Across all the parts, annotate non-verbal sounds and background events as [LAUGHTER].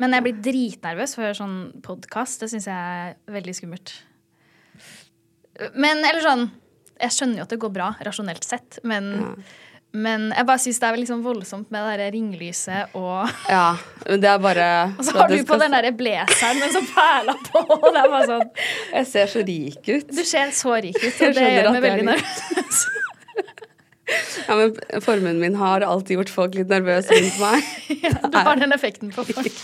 Men jeg blir dritnervøs for sånn podkast. Det syns jeg er veldig skummelt. Men eller sånn Jeg skjønner jo at det går bra, rasjonelt sett, men, men jeg bare syns det er liksom voldsomt med det der ringlyset og Ja, men det er bare [LAUGHS] Og så har du på den derre blazeren med sånn perler på. Og det er bare sånn Jeg ser så rik ut. Du ser så rik ut, og det gjør meg veldig nervøs. Ja, men Formuen min har alltid gjort folk litt nervøse rundt meg. [LAUGHS] Du har den effekten på folk.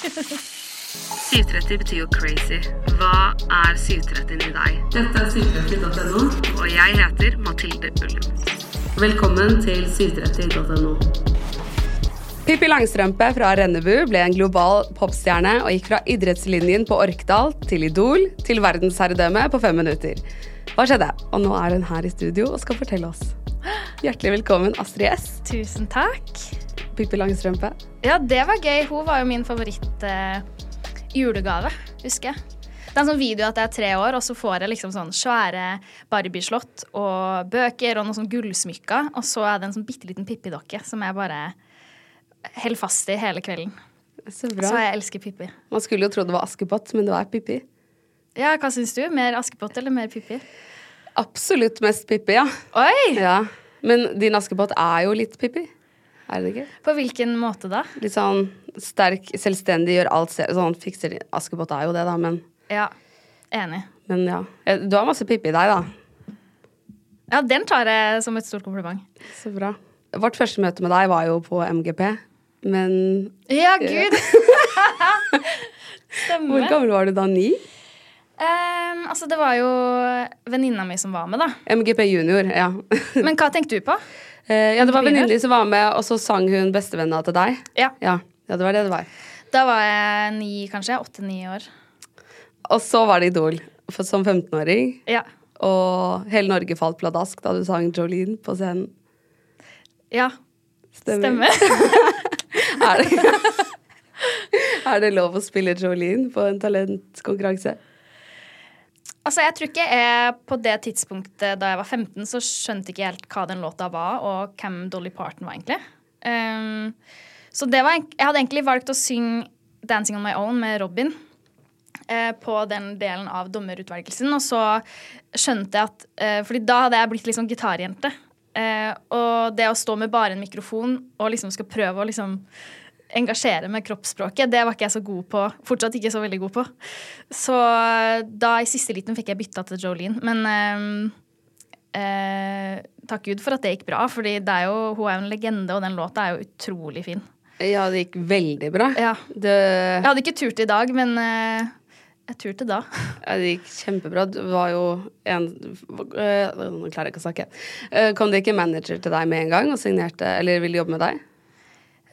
730 betyr jo crazy. Hva er 730 i deg? Dette er 730.no, og jeg heter Mathilde Ullum. Velkommen til 730.no. Pippi Langstrømpe fra Rennebu ble en global popstjerne og gikk fra idrettslinjen på Orkdal til Idol til verdensherredømme på fem minutter. Hva skjedde? Og nå er hun her i studio og skal fortelle oss. Hjertelig velkommen, Astrid S. Tusen takk. Pippi Langstrømpe. Ja, det var gøy. Hun var jo min favoritt-julegave, husker jeg. Det er en sånn video at jeg er tre år, og så får jeg liksom sånn svære Barbie-slott og bøker og noen sånn gullsmykker, og så er det en sånn bitte liten Pippi-dokke som jeg bare holder fast i hele kvelden. Så bra. Så jeg elsker Pippi. Man skulle jo tro det var Askepott, men det var Pippi. Ja, hva syns du? Mer Askepott eller mer Pippi? Absolutt mest Pippi, ja. Oi! ja. Men din Askepott er jo litt Pippi. Er det ikke? På hvilken måte da? Litt sånn sterk, selvstendig, gjør alt selv. Sånn fikser Askepott er jo det, da, men, Ja, enig. men ja. Du har masse Pippi i deg, da. Ja, den tar jeg som et stort kompliment. Så bra. Vårt første møte med deg var jo på MGP, men Ja, gud! [LAUGHS] hvor gammel var du da? Ni? Ehm, altså, det var jo venninna mi som var med, da. MGP junior, ja. [LAUGHS] Men hva tenkte du på? Uh, ja, det var venninnen din som var med, og så sang hun bestevenna til deg. Ja. Ja, ja, det var det det var. Da var jeg ni, kanskje. Åtte-ni år. Og så var det Idol for, som 15-åring, Ja. og hele Norge falt pladask da du sang Jolene på scenen. Ja, Stemmer. stemmer. [LAUGHS] Er det, [LAUGHS] er det lov å spille Jolene på en talentkonkurranse? Altså, jeg tror ikke jeg på det tidspunktet da jeg var 15, så skjønte ikke helt hva den låta var, og hvem Dolly Parton var, egentlig. Um, så det var, jeg hadde egentlig valgt å synge 'Dancing on My Own' med Robin. uh, på den delen av dommerutvelgelsen. Og så skjønte jeg at uh, Fordi da hadde jeg blitt liksom gitarjente. Uh, og det å stå med bare en mikrofon og liksom skal prøve å liksom engasjere med kroppsspråket, det var ikke jeg så god på. Fortsatt ikke så veldig god på. Så eh, da i siste liten fikk jeg bytta til Jolene. Men eh, eh, takk Gud for at det gikk bra, jo, hun er jo en legende, og den låta er jo utrolig fin. Ja, det gikk veldig bra. Ja. Det, Jeg hadde ikke turt i dag, men eh, jeg turte da. ja, det gikk kjempebra. Du var jo en øh, Nå klarer jeg ikke å snakke. Øh, Kom det ikke manager til deg med en gang og signerte, eller ville jobbe med deg?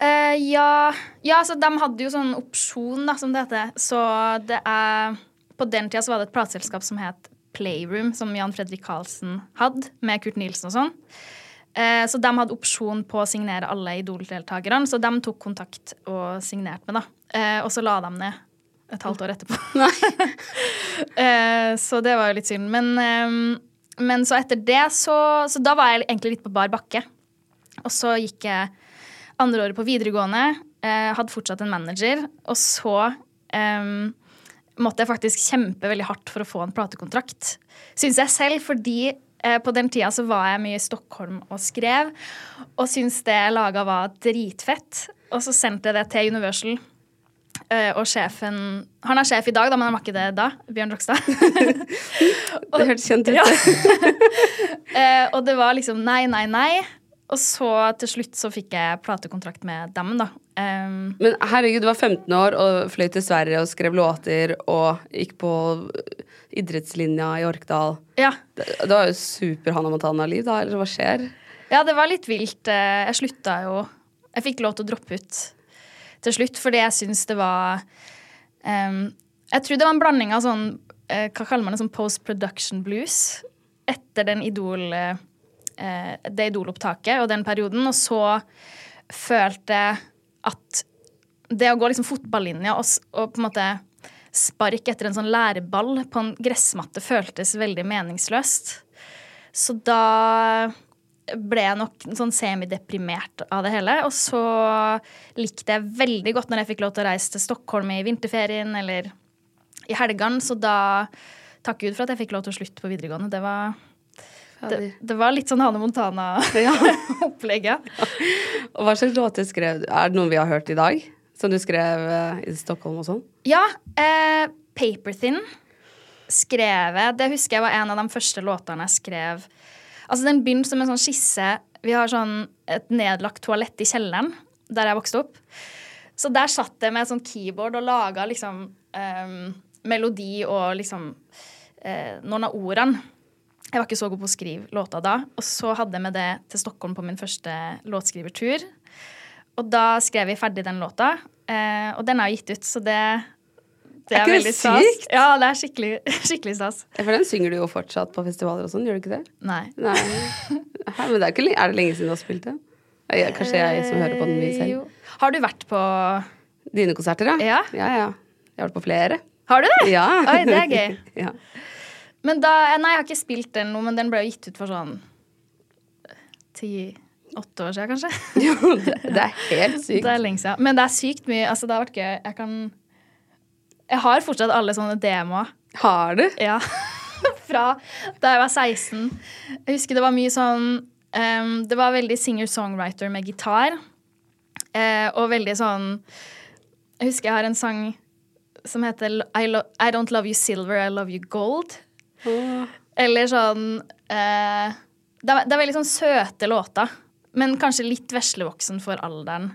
Eh, ja, ja, så de hadde jo sånn opsjon, da, som det heter. Så det er På den tida så var det et plateselskap som het Playroom, som Jan Fredrik Karlsen hadde, med Kurt Nilsen og sånn. Uh, så de hadde opsjon på å signere alle Idol-deltakerne, så de tok kontakt og signerte med, da. Uh, og så la de ned et halvt år etterpå. [LAUGHS] [LAUGHS] Så det var jo litt synd. Men, men så etter det, så Så da var jeg egentlig litt på bar bakke. Og så gikk jeg andre året på videregående, eh, hadde fortsatt en manager, og så eh, måtte jeg faktisk kjempe veldig hardt for å få en platekontrakt. Syns jeg selv, fordi eh, på den tida så var jeg mye i Stockholm og skrev, og syntes det jeg laga var dritfett. Og så sendte jeg det til Universal. og sjefen Han er sjef i dag, da, men han var ikke det da. Bjørn Rokstad. [LAUGHS] Det hørtes kjent ut. Ja. [LAUGHS] Og det var liksom nei, nei, nei. Og så til slutt så fikk jeg platekontrakt med dem, da. Um, Men herregud, du var 15 år og fløy til Sverige og skrev låter og gikk på idrettslinja i Orkdal. ja. Det, det var jo super Hannah Montana-liv, da. Eller hva skjer? ja, det var litt vilt. Eh, Jeg slutta jo Jeg fikk lov til å droppe ut til slutt fordi jeg syns det var um, Jeg tror det var en blanding av sånn eh, Hva kaller man det? Sånn post production blues etter den idol eh, det idolopptaket og den perioden. Og så følte at det å gå liksom fotballinja og, og på en måte sparke etter en sånn læreball på en gressmatte føltes veldig meningsløst. Så da ble jeg nok sånn semideprimert av det hele. Og så likte jeg veldig godt når jeg fikk lov til å reise til Stockholm i vinterferien eller i helgene. Så da Takk Gud for at jeg fikk lov til å slutte på videregående. Det var, det, det var litt sånn Hanne Montana-opplegget. [LAUGHS] [LAUGHS] ja. Og hva slags låter skrev du? Er det noen vi har hørt i dag? Som du skrev eh, i Stockholm og sånn? Ja. Eh, Paper Thin skrev jeg. Det husker jeg var en av de første låtene jeg skrev. Altså Den begynte som en sånn skisse. Vi har sånn et nedlagt toalett i kjelleren der jeg vokste opp. Så der satt jeg med et sånt keyboard og laga liksom eh, melodi og liksom eh, noen av ordene. Jeg var ikke så god på å skrive låta da. Og så hadde jeg med det til Stockholm på min første låtskrivertur. Og da skrev vi ferdig den låta, uh, og den er gitt ut, så det det er, er veldig stas. Ja, det er skikkelig, [LAUGHS] skikkelig stas. For den synger du jo fortsatt på festivaler og sånn, gjør du ikke det? Nei. Nei. men det er, ikke, er det lenge siden du har spilt den? Kanskje jeg som hører på den mye selv. Jo. Har du vært på Dine konserter, da? Ja. ja, ja. Jeg har vært på flere. Har du det? Ja. Oi, det er gøy. [LAUGHS] ja. Men da, Nei, jeg har ikke spilt den nå, men den ble jo gitt ut for sånn ti-åtte år siden, kanskje. [LAUGHS] jo, det, det, er helt sykt. Det er lenge siden. Men det er sykt mye. Altså, det har vært gøy. Jeg kan jeg har fortsatt alle sånne demoer. Har du? Ja. [LAUGHS] Fra da jeg var 16. Jeg husker det var mye sånn um, Det var veldig singer-songwriter med gitar. Uh, og veldig sånn Jeg husker jeg har en sang som heter I, I Don't Love You Silver, I Love You Gold. Oh. Eller sånn eh, det, er, det er veldig sånn søte låter. Men kanskje litt veslevoksen for alderen.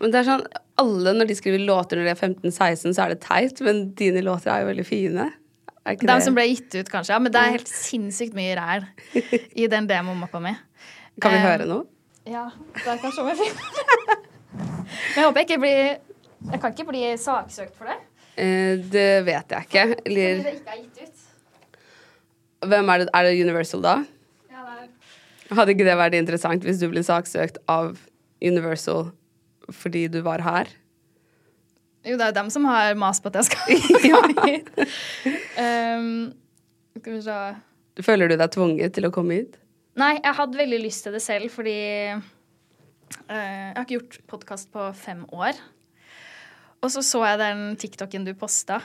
Men det er sånn, Alle når de skriver låter når de er 15-16, så er det teit, men dine låter er jo veldig fine. Er De som ble gitt ut, kanskje. Ja, men det er helt sinnssykt mye ræl i den demomappa mi. Kan vi eh, høre noe? Ja. Det er kanskje om jeg finner Men jeg håper jeg ikke blir Jeg kan ikke bli saksøkt for det. Eh, det vet jeg ikke. Eller Fordi det ikke er gitt ut. Hvem er det? Er det Universal, da? Ja, det er. Hadde ikke det vært interessant hvis du ble saksøkt av Universal fordi du var her? Jo, det er jo dem som har mast på at jeg skal [LAUGHS] [LAUGHS] komme hit. Um, skal vi se Føler du deg tvunget til å komme hit? Nei, jeg hadde veldig lyst til det selv, fordi uh, jeg har ikke gjort podkast på fem år. Og så så jeg den TikToken du posta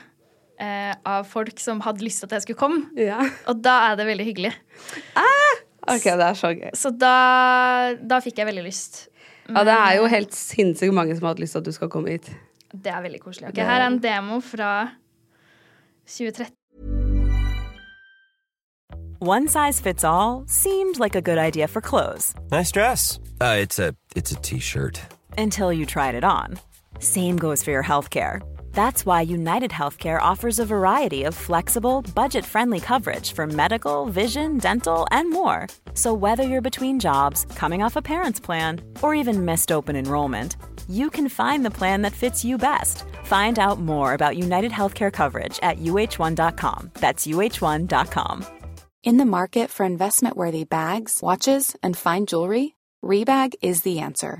uh, av folk som hadde lyst til at jeg skulle komme. Ja. Og da er det veldig hyggelig. Ah! Ok, det er så gøy. Så da, da fikk jeg veldig lyst. Ja, det er jo helt sinnssykt mange som har hatt lyst til at du skal komme hit. Det er veldig koselig. Ok, Her er en demo fra 2013. One size fits all seemed like a good idea for clothes. Nice dress. Uh, it's a it's a t-shirt. Until you tried it on. Same goes for your healthcare. That's why United Healthcare offers a variety of flexible, budget friendly coverage for medical, vision, dental, and more. So, whether you're between jobs, coming off a parent's plan, or even missed open enrollment, you can find the plan that fits you best. Find out more about United Healthcare coverage at uh1.com. That's uh1.com. In the market for investment worthy bags, watches, and fine jewelry, Rebag is the answer.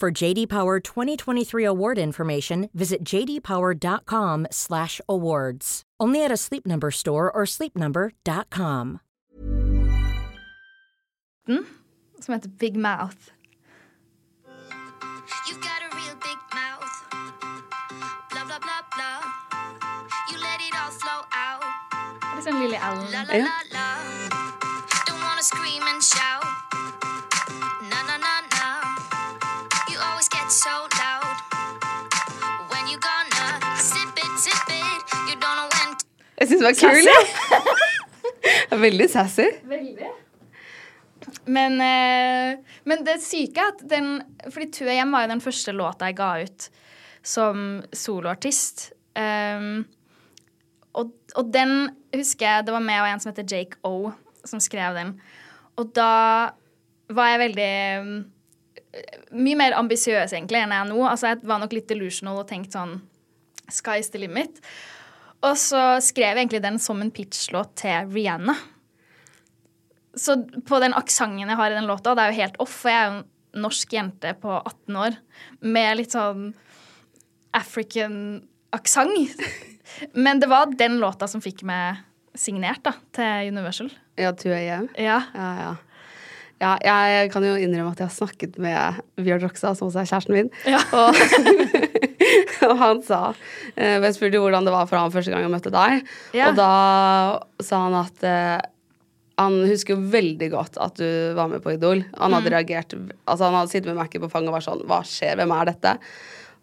For JD Power 2023 award information, visit jdpower.com/awards. Only at a Sleep Number store or sleepnumber.com. Mm, som heter Big Mouth. You've got a real big mouth. Blah blah blah blah. You let it all flow out. Det er sånn Lily Allen. La so loud. When you gonna sip it, sip it, you don't know when Jeg syns det var kult. [LAUGHS] Veldig sassy. Veldig. Men, eh, men, det syke er at den Fordi 2 AM var jo den første låta jeg ga ut som soloartist. Um, og, og, den husker jeg det var med og en som heter Jake O, som skrev den. Og da var jeg veldig mye mer ambisiøs egentlig enn jeg er nå. Altså, jeg var nok litt delusional og tenkte sånn Sky's the limit. Og så skrev jeg egentlig den som en pitchlåt til Rihanna. Så på den aksenten jeg har i den låta, det er jo helt off, for jeg er jo en norsk jente på 18 år med litt sånn African-aksent. [LAUGHS] Men det var den låta som fikk meg signert da, til Universal. Ja, 2AM. Ja. Ja, ja. Ja, jeg kan jo innrømme at jeg har snakket med Bjørn Roxa, som også er kjæresten min. Ja. [LAUGHS] Og, [LAUGHS] og han sa eh, Jeg spurte hvordan det var for han første gang jeg møtte deg. Ja. Og da sa han at eh, han husker jo veldig godt at du var med på Idol. Han Mm. hadde reagert Altså han hadde sittet med Mac-en på fanget og vært sånn Hva skjer? Hvem er dette?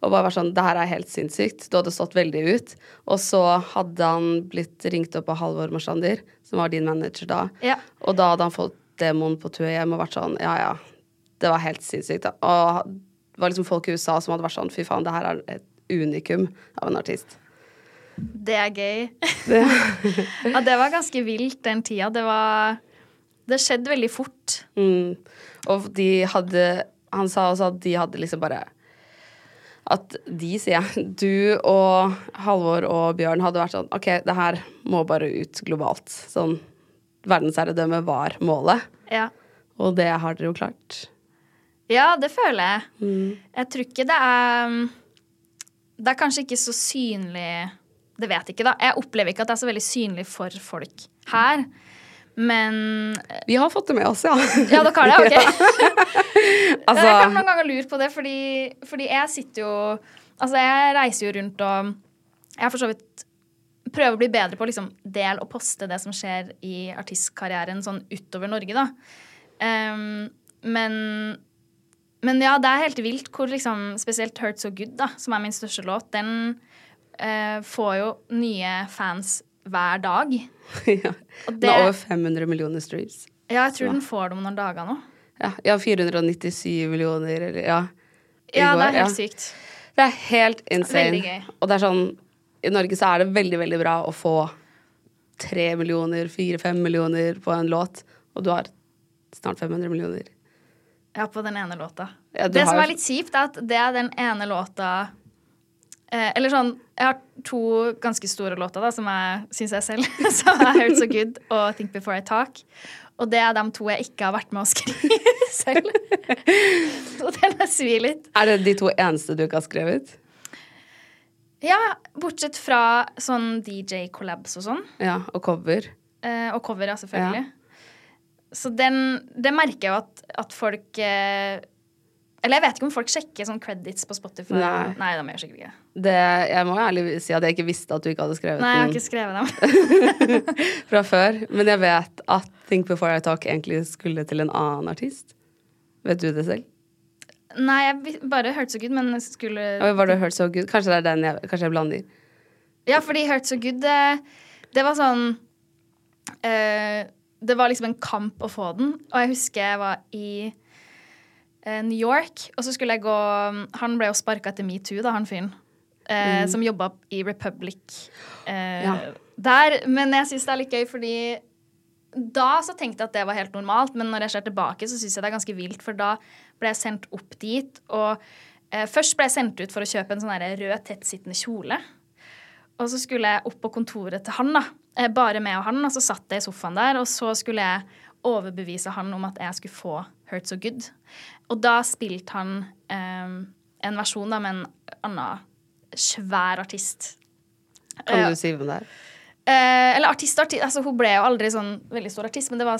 Og bare vært sånn Det her er helt sinnssykt. Du hadde stått veldig ut. Og så hadde han blitt ringt opp av Halvor Marsander, som var din manager da. Ja. Og da hadde han fått demoen på tur hjem og vært sånn Ja, ja. Det var helt sinnssykt. Da. Og det var liksom folk i USA som hadde vært sånn Fy faen, det her er et unikum av en artist. Det er gøy. [LAUGHS] ja, det var ganske vilt den tida. Det var Det skjedde veldig fort. Mm. Og de hadde Han sa også at de hadde liksom bare At de, sier jeg, [LAUGHS] du og Halvor og Bjørn hadde vært sånn OK, det her må bare ut globalt. Sånn verdensherredømme var målet. Ja. Og det har dere jo klart. Ja, det føler jeg. Mm. Jeg tror ikke det er Det er kanskje ikke så synlig Det vet jeg ikke, da. Jeg opplever ikke at det er så veldig synlig for folk her. Men Vi har fått det med oss, ja. Ja, dere har det? [LAUGHS] Ok. [LAUGHS] altså, jeg kan noen ganger lure på det, fordi, fordi jeg sitter jo Altså, jeg reiser jo rundt og Jeg har for så vidt prøver å bli bedre på å liksom del og poste det som skjer i artistkarrieren sånn utover Norge, da. Um, men men ja, det er helt vilt hvor liksom Spesielt Hurt So Good, da, som er min største låt, den uh, får jo nye fans hver dag. [LAUGHS] ja. Og Den har over 500 millioner streams. Ja, jeg tror den får det om noen dager nå. Ja, ja 497 millioner, eller ja. i Ja, går, det er helt ja. sykt. Det er helt insane. Veldig gøy. Og det er sånn I Norge så er det veldig, veldig bra å få tre millioner, fire-fem millioner på en låt, og du har snart 500 millioner. Ja, på den ene låta. Ja, det det som er litt kjipt, er at det er den ene låta eh, Eller sånn Jeg har to ganske store låter, da, som jeg syns jeg selv [LAUGHS] som er Hurt So Good og Think Before I Talk. Og det er de to jeg ikke har vært med å skrive [LAUGHS] selv. [LAUGHS] Så den er svir litt. Er det de to eneste du ikke har skrevet? Ja, bortsett fra sånn DJ-collabs og sånn. Ja, og cover. Eh, og cover, ja, selvfølgelig. Så den, det merker jeg jo at, at folk eh, Eller jeg vet ikke om folk sjekker sånn credits på Spotify. Nei. Nei de gjør sikkert ikke. Det, jeg må ærlig si at jeg ikke visste at du ikke hadde skrevet Nei, jeg har ikke skrevet dem. [LAUGHS] fra før. Men jeg vet at Think Before I Talk egentlig skulle til en annen artist. Vet du det selv? Nei, jeg bare hørte så good, men jeg skulle Var det Hurt So Good? Kanskje det er den jeg, kanskje jeg blander? Ja, fordi Hurt So Good, det, det var sånn uh, Det var liksom en kamp å få den. Og jeg husker jeg var i uh, New York, og så skulle jeg gå Han ble jo sparka etter metoo, da, han fyren. Eh, Som jobba i Republic Ja. der. Men jeg syns det er litt gøy, fordi da så tenkte jeg at det var helt normalt, men når jeg ser tilbake, så syns jeg det er ganske vilt, for da ble jeg sendt opp dit. Og eh, først ble jeg sendt ut for å kjøpe en sånn rød, tettsittende kjole. Og så skulle jeg opp på kontoret til han, da. Eh, bare meg og han. Og så satt jeg i sofaen der, og så skulle jeg overbevise han om at jeg skulle få Hurt So Good. Og da spilte han eh, en versjon da med en annen svær artist. Kan du si hvem det er? Eh, eller artist, artist altså Hun ble jo aldri sånn veldig stor artist, men det var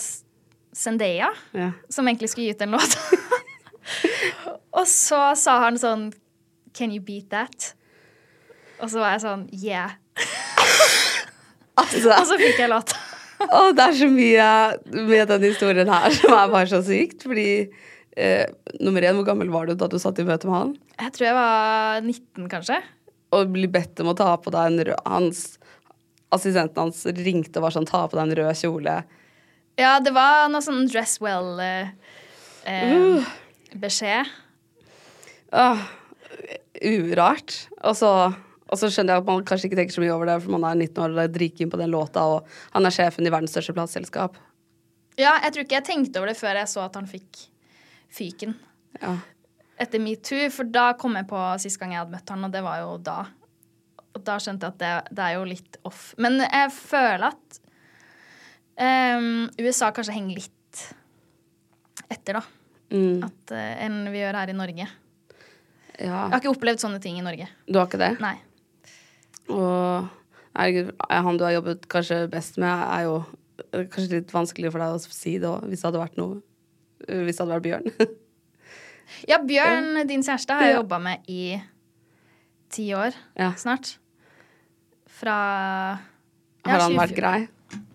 Zendaya Ja. som egentlig skulle gi ut en låt. [LAUGHS] og så sa han sånn Can you beat that? Og så var jeg sånn Yeah. [LAUGHS] Altså, Og så fikk jeg låta. Å, det er så mye med den historien her som er bare så sykt. Fordi eh, nummer én, hvor gammel var du da du satt i møte med han? Jeg tror jeg var 19, kanskje. Og bli bedt om å ta på deg en rød Hans assistenten hans ringte og var sånn Ta på deg en rød kjole. Ja, det var noe sånn dress well-beskjed. Åh, urart. Og så, og så skjønner jeg at man kanskje ikke tenker så mye over det, for man er 19 år og er dritkeen på den låta, og han er sjefen i verdens største plateselskap. ja, jeg tror ikke jeg tenkte over det før jeg så at han fikk fyken Ja. etter metoo, for da kom jeg på sist gang jeg hadde møtt han, og det var jo da. Og da skjønte jeg at det, det er jo litt off. Men jeg føler at um, USA kanskje henger litt etter, da. Mm. At, uh, enn vi gjør her i Norge. ja. Jeg har ikke opplevd sånne ting i Norge. Du har ikke det? Nei. Og herregud, han du har jobbet kanskje best med, er jo eh, kanskje litt vanskelig for deg å si det òg, hvis det hadde vært noe eh, Hvis det hadde vært Bjørn. Ja, Bjørn, din kjæreste, har jeg Ja. jobba med i ti år Ja. snart. Fra ja, Har han vært grei?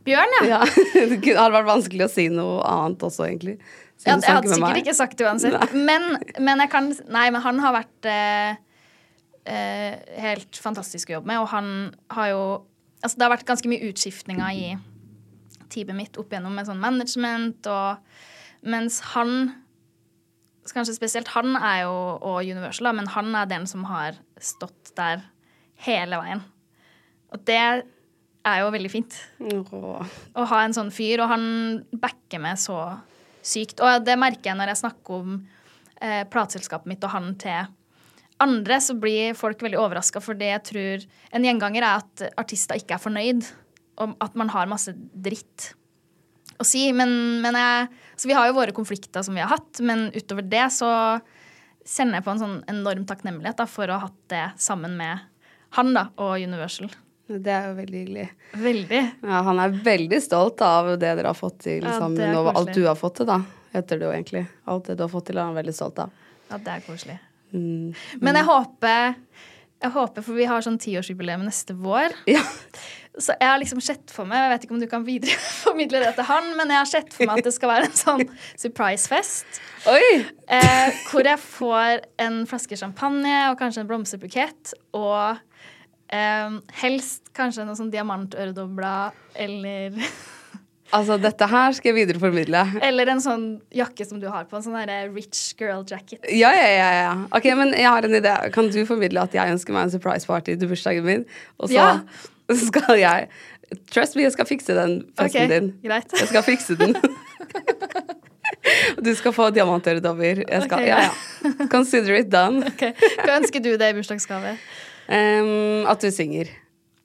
Bjørn, ja. Ja. [LAUGHS] Det hadde vært vanskelig å si noe annet også, egentlig. ja jeg hadde sikkert meg. ikke sagt det uansett. Men, men jeg kan Nei, men han har vært eh, eh, helt fantastisk å jobbe med, og han har jo Altså, det har vært ganske mye utskiftninger i teamet mitt opp igjennom med sånn management og Mens han Kanskje spesielt han er jo og Universal, men han er den som har stått der hele veien. Og det er jo veldig fint Åh. å ha en sånn fyr, og han backer meg så sykt. Og det merker jeg når jeg snakker om eh, plateselskapet mitt og han til andre, så blir folk veldig overraska, for det jeg tror En gjenganger er at artister ikke er fornøyd, og at man har masse dritt å si. Men, men jeg, så vi har jo våre konflikter som vi har hatt, men utover det så kjenner jeg på en sånn enorm takknemlighet da, for å ha hatt det sammen med han da, og Universal. Det er jo veldig hyggelig. Veldig. Ja, han er veldig stolt av det dere har fått til Ja, sammen, og alt du har fått til, da. Heter det jo egentlig. Alt det du har fått til, er han veldig stolt av. Ja, det er koselig. Mm. Men jeg håper, jeg håper, for vi har sånn tiårsjubileum neste vår. Ja. Så jeg har liksom sett for meg, jeg vet ikke om du kan videreformidle det til han, men jeg har sett for meg at det skal være en sånn surprise-fest. Eh, hvor jeg får en flaske champagne og kanskje en blomsterbukett. Og eh, helst kanskje noe sånn diamantøredobler eller [LAUGHS] Altså, dette her skal jeg videreformidle. Eller en sånn jakke som du har på. En sånn der rich girl jacket. Ja, ja, ja, ja. Ok, men jeg har en idé. Kan du formidle at jeg ønsker meg en surprise party til bursdagen min? Og så Ja. [LAUGHS] skal jeg Trust me, jeg skal fikse den festen Ok, din. greit. Jeg skal fikse den. [LAUGHS] Du skal få diamantøredobber. Jeg skal, Ok, ja, ja. Consider it done. Ok, Hva ønsker du deg i bursdagsgave? Em, at du synger.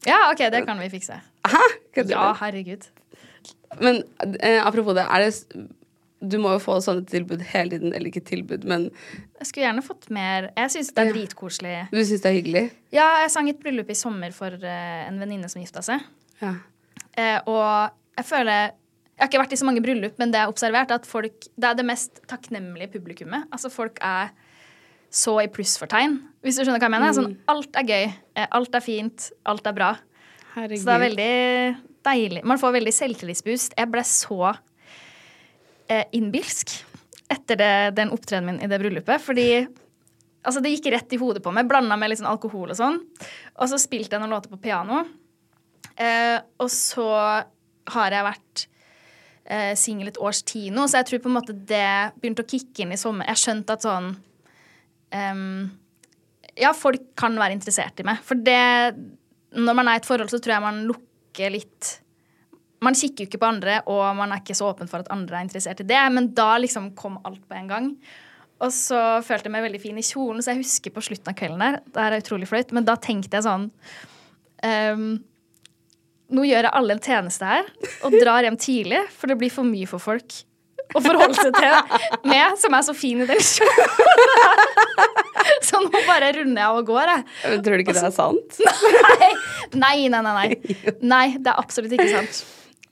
Ja, OK, det kan vi fikse. Hæ? Ja, herregud. Men uh, apropos det, er det Du må jo få sånne tilbud hele tiden. Eller ikke tilbud, men Jeg skulle gjerne fått mer. Jeg syns det er dritkoselig. du syns det er hyggelig? Ja, jeg sang et bryllup i sommer for eh, en venninne som gifta seg. Ja. Eh, og jeg føler Jeg har ikke vært i så mange bryllup, men det jeg har observert, er at folk Det er det mest takknemlige publikummet. Altså, folk er så i plussfortegn, hvis du skjønner hva jeg mener. Sånn, alt er gøy. eh, Alt er fint. Alt er bra. Herregud. Så det er veldig deilig. Man får veldig selvtillitsboost. Jeg ble så eh, innbilsk etter det, den opptredenen min i det bryllupet. Fordi altså, det gikk rett i hodet på meg. Blanda med litt sånn alkohol og sånn. Og så spilte jeg noen låter på piano. Eh, og så har jeg vært eh, singel et års tid nå, så jeg tror på en måte det begynte å kicke inn i sommer. Jeg skjønte at sånn ehm, Ja, folk kan være interessert i meg. For det Når man er i et forhold, så tror jeg man lukker litt Man kikker jo ikke på andre, og man er ikke så åpen for at andre er interessert i det, men da liksom kom alt på en gang. Og så følte jeg meg veldig fin i kjolen, så jeg husker på slutten av kvelden der Det er utrolig flaut, men da tenkte jeg sånn um, nå gjør jeg alle en tjeneste her og drar hjem tidlig, for det blir for mye for folk å forholde seg til meg, som er så fin i den kjolen. [LAUGHS] Så nå bare runder jeg av og går, jeg. Men Tror du ikke det er sant? [LAUGHS] Nei, nei, nei. Nei, [LAUGHS] nei det er absolutt ikke sant.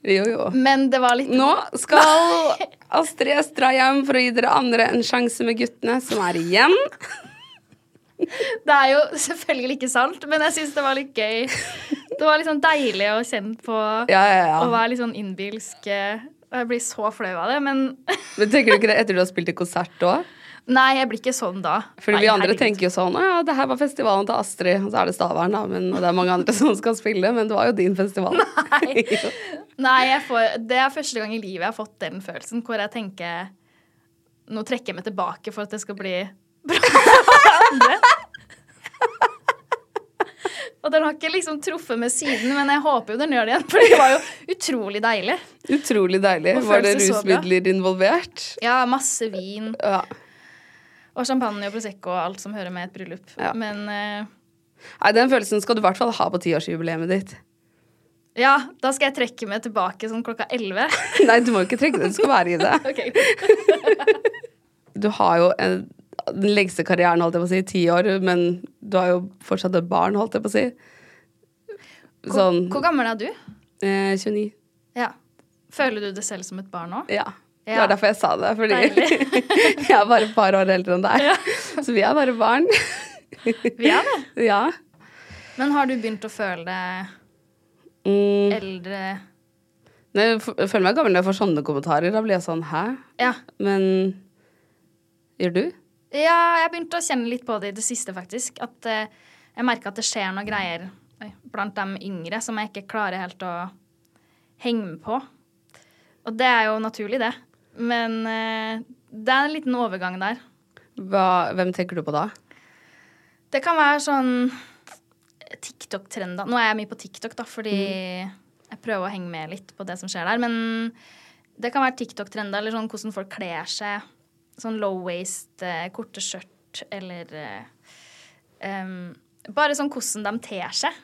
Jo, jo. Men det var litt Nå skal Astrid S dra hjem for å gi dere andre en sjanse med guttene som er igjen. Det er jo selvfølgelig ikke sant, men jeg syns det var litt gøy. Det var litt sånn deilig å kjenne på Ja, ja, ja. å være litt sånn innbilsk. Og jeg blir så flau av det, men [LAUGHS] Men tenker du ikke det etter du har spilt i konsert òg? Nei, jeg blir ikke sånn da. Fordi Nei, vi andre herregud. tenker jo sånn Å ja, det her var festivalen til Astrid, og så er det Stavern, da. Men, det er mange andre [LAUGHS] som skal spille, men det var jo din festival. Nei. Nei, får, det er første gang i livet jeg har fått den følelsen hvor jeg tenker Nå trekker jeg meg tilbake for at det skal bli bra for andre. Og den har ikke liksom truffet med siden, men jeg håper jo den gjør det igjen. For det var jo utrolig deilig. Utrolig deilig. Var det rusmidler involvert? Ja, masse vin Ja. og champagne og prosecco og alt som hører med et bryllup. Ja. Men uh, Nei, den følelsen skal du i hvert fall ha på tiårsjubileet ditt. ja, da skal jeg trekke meg tilbake sånn klokka elleve. [LAUGHS] Nei, du må ikke trekke deg, du skal være i det. [LAUGHS] [LAUGHS] Du har jo en, den lengste karrieren, holdt jeg på å si, ti år, men du har jo fortsatt et barn, holdt jeg på å si. Sånn Hvor gammel er du? eh, 29. Ja. Føler du det selv som et barn nå? Ja. Det var derfor jeg sa det, fordi [LAUGHS] jeg er bare et par år eldre enn deg. Så vi er bare barn. Vi er det. [LAUGHS] Ja. Men har du begynt å føle deg Mm. eldre Nei, jeg føler meg gammel når jeg får sånne kommentarer. Da blir jeg sånn hæ? Ja. Men gjør du? Ja, jeg begynte å kjenne litt på det i det siste, faktisk. At eh, jeg merker at det skjer noen greier oi, blant de yngre som jeg ikke klarer helt å henge med på. Og det er jo naturlig, det. Men eh, det er en liten overgang der. Hva, hvem tenker du på da? Det kan være sånn TikTok-trender. Nå er jeg mye på TikTok, da, fordi jeg prøver å henge med litt på det som skjer der. Men det kan være TikTok-trender, eller sånn hvordan folk kler seg. Sånn low waist, eh, korte skjørt, eller eh, em, Bare sånn hvordan de ter seg.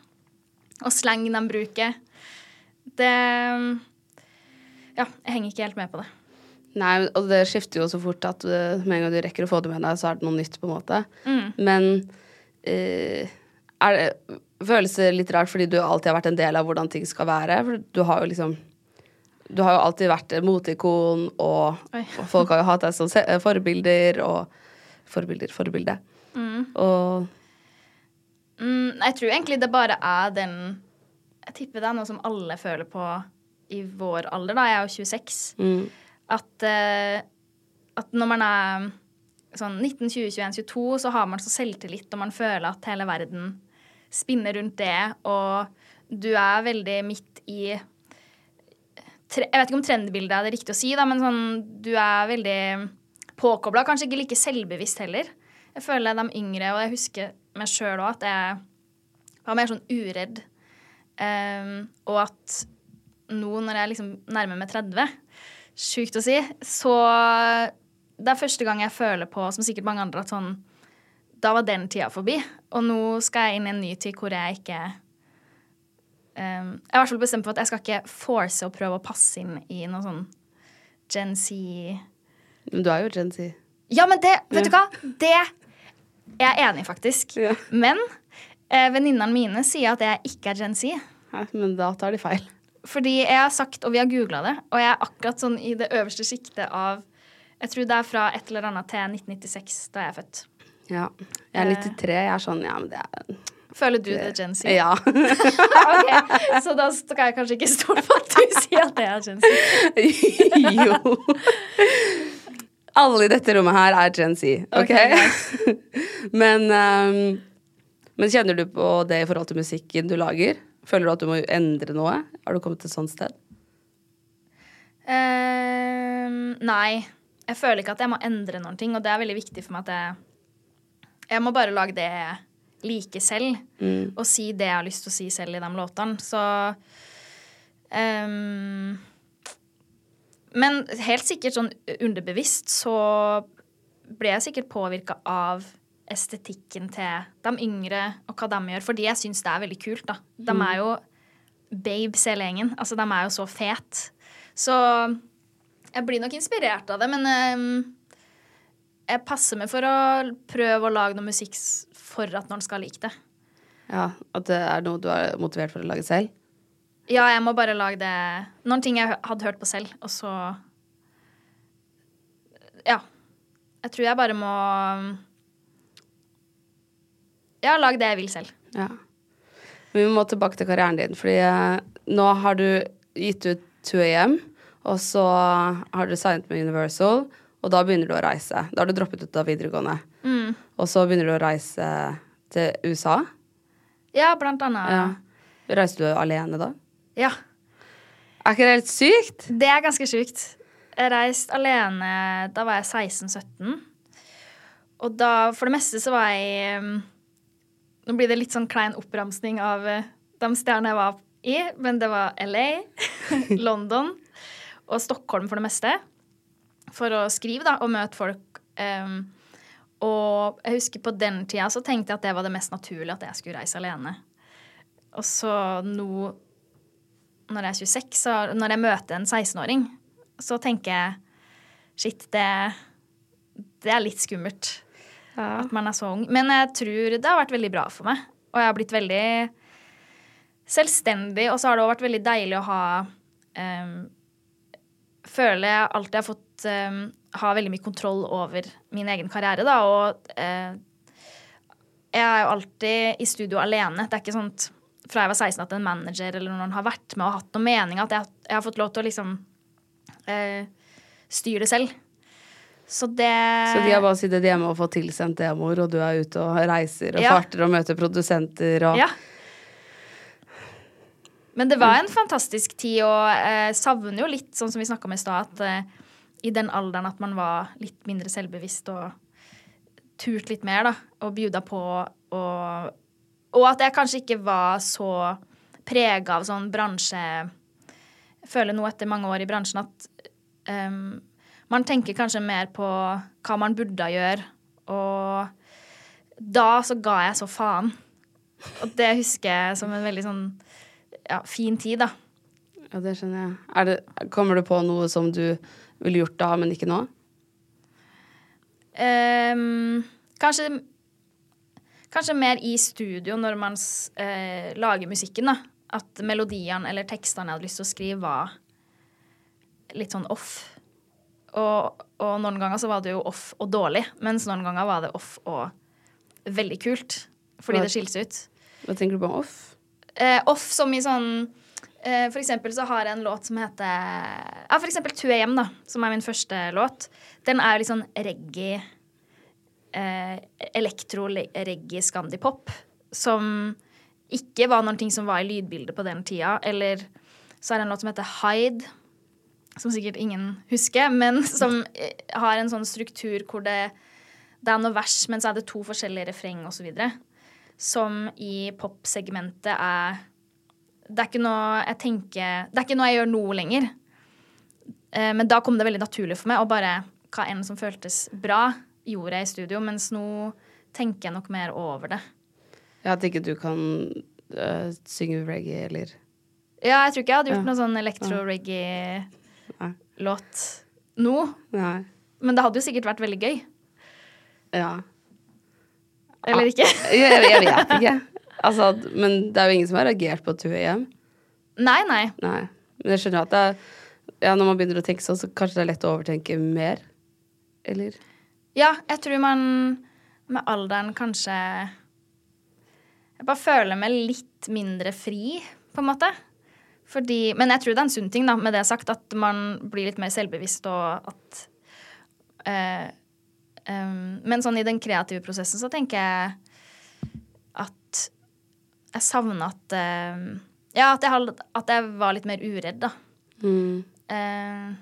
Og slang de bruker. Det Ja, jeg henger ikke helt med på det. Nei, og det skifter jo så fort at uh, med en gang du rekker å få det med deg, så er det noe nytt, på en måte. Men uh, er det, føles det litt rart fordi du alltid har vært en del av hvordan ting skal være? For du har jo liksom Du har jo alltid vært et moteikon, og, Oi. [LAUGHS] folk har jo hatt deg som forbilder, og Forbilder, forbilde. Og Mm, jeg tror egentlig det bare er den Jeg tipper det er noe som alle føler på i vår alder, da. Jeg er jo 26. mm, At, uh, at når man er sånn 19, 20, 21, 22, så har man så selvtillit, og man føler at hele verden spinner rundt det, og du er veldig midt i Jeg vet ikke om trendbildet er det riktig å si, da, men sånn, du er veldig påkobla. Kanskje ikke like selvbevisst heller. Jeg føler de yngre, og jeg husker meg sjøl òg, at jeg var mer sånn uredd. Um, og at nå når jeg liksom nærmer meg 30, sjukt å si, så det er første gang jeg føler på, som sikkert mange andre, at sånn Da var den tida forbi. Og nå skal jeg inn i en ny tid hvor jeg ikke ehm, Jeg er i hvert fall bestemt på at jeg skal ikke force å prøve å passe inn i noe sånn Gen Z Men du er jo Gen Z. Ja, men det Vet du hva? Det er jeg enig i, faktisk. Ja. Men eh, venninnene mine sier at jeg ikke er Gen Z. Nei, men da tar de feil. Fordi jeg har sagt, og vi har googla det, og jeg er akkurat sånn i det øverste sjiktet av Jeg tror det er fra et eller annet til 1996, da jeg er født. Ja. Jeg er 93. Jeg er sånn Ja, men det er Føler du det, Gen Z? [LAUGHS] Ja. Ok, Så da skal jeg kanskje ikke stole på at du sier at det er Gen Z. [LAUGHS] jo. Alle i dette rommet her er Gen Z, OK? nice. [LAUGHS] men, um, men kjenner du på det i forhold til musikken du lager? Føler du at du må endre noe? Har du kommet til et sånt sted? Um, nei. Jeg føler ikke at jeg må endre noen ting, og det er veldig viktig for meg at jeg Jeg må bare lage det jeg selv. selv, og si det jeg har lyst til å si selv i de låtene. Så um, Men helt sikkert sånn underbevisst så ble jeg sikkert påvirka av estetikken til de yngre og hva de gjør, fordi jeg syns det er veldig kult, da. De er jo babes hele gjengen. Altså, de er jo så fet. Så jeg blir nok inspirert av det, men um, jeg passer meg for å prøve å lage noe musikk for at noen skal like det. Ja, At det er noe du er motivert for å lage selv? Ja, jeg må bare lage det Noen ting jeg hadde hørt på selv, og så Ja. Jeg tror jeg bare må Ja, lage det jeg vil selv. Ja. Men vi må tilbake til karrieren din, fordi eh, nå har du gitt ut 2AM, og så har du signet med Universal, og da begynner du å reise. Da har du droppet ut av videregående. Mm. Og så begynner du å reise til USA. Ja, blant annet. Ja. Reiser du alene da? Ja. Er ikke det helt sykt? Det er ganske sykt. Jeg reiste alene Da var jeg 16-17. Og da, for det meste, så var jeg um, Nå blir det litt sånn klein oppramsning av uh, de stedene jeg var i, men det var LA, [LAUGHS] London og Stockholm for det meste. For å skrive, da, og møte folk. Um, og jeg husker på den tida så tenkte jeg at det var det mest naturlige at jeg skulle reise alene. Og så nå når jeg er 26, så når jeg møter en 16-åring, så tenker jeg shit, det, det er litt skummelt at man er så ung. Men jeg tror det har vært veldig bra for meg. Og jeg har blitt veldig selvstendig, og så har det også vært veldig deilig å ha um, Føler jeg alltid har fått um, ha veldig mye kontroll over min egen karriere, da, og eh, jeg er jo alltid i studio alene. Det er ikke sånn fra jeg var 16 at en manager eller noen har vært med og hatt noen mening, at jeg, jeg har fått lov til å liksom eh, styre det selv. Så det Så de har bare sittet hjemme og fått tilsendt demoer, og du er ute og reiser og Ja. farter og møter produsenter og Ja. Men det var en fantastisk tid, og eh, savner jo litt, sånn som vi snakka om i stad, at eh, i den alderen at man var litt mindre selvbevisst og turt litt mer, da, og bjuda på og Og at jeg kanskje ikke var så prega av sånn bransje føler nå etter mange år i bransjen at um, man tenker kanskje mer på hva man burde gjøre, og da så ga jeg så faen. Og det husker jeg som en veldig sånn ja, fin tid, da. Ja, det skjønner jeg. Det, kommer du på noe som du ville gjort da, men ikke nå? Um, kanskje Kanskje mer i studio når man eh, lager musikken, da. At melodiene eller tekstene jeg hadde lyst til å skrive, var litt sånn off. Og, og noen ganger så var det jo off og dårlig, mens noen ganger var det off og veldig kult. Fordi Hva- det skilte seg ut. Hva tenker du på off? Eh, off som i sånn For eksempel så har jeg en låt som heter Ja, for eksempel 'Tu er hjem', da, som er min første låt. Den er jo litt sånn reggae eh, Elektro-reggae scandipop. Som ikke var noen ting som var i lydbildet på den tida. Eller så er det en låt som heter Hide, som sikkert ingen husker, men [LAUGHS] som eh, har en sånn struktur hvor det, det er noe vers, men så er det to forskjellige refreng osv. Som i popsegmentet er Det er ikke noe jeg tenker Det er ikke noe jeg gjør nå lenger. Eh, Men da kom det veldig naturlig for meg å bare Hva enn som føltes bra, gjorde jeg i studio. Mens nå tenker jeg nok mer over det. Ja, At ikke du kan øh, synge reggae eller Ja, jeg tror ikke jeg hadde gjort Ja. noe sånn elektro-reggae-låt nå. Nei. Men det hadde jo sikkert vært veldig gøy. Ja. Eller ikke? Jeg, jeg, jeg vet ikke. [LAUGHS] Altså, men det er jo ingen som har reagert på at hun er hjem. Nei, nei. Nei. Men jeg skjønner at det ja, når man begynner å tenke sånn, så kanskje det er lett å overtenke mer. Eller? Ja, jeg tror man med alderen kanskje Jeg bare føler meg litt mindre fri, på en måte. Fordi, men jeg tror det er en sunn ting, da, med det sagt, at man blir litt mer selvbevisst, og at eh, em, Men sånn i den kreative prosessen så tenker jeg jeg savna at eh, Ja, at jeg, at jeg var litt mer uredd, da. Mm. Eh,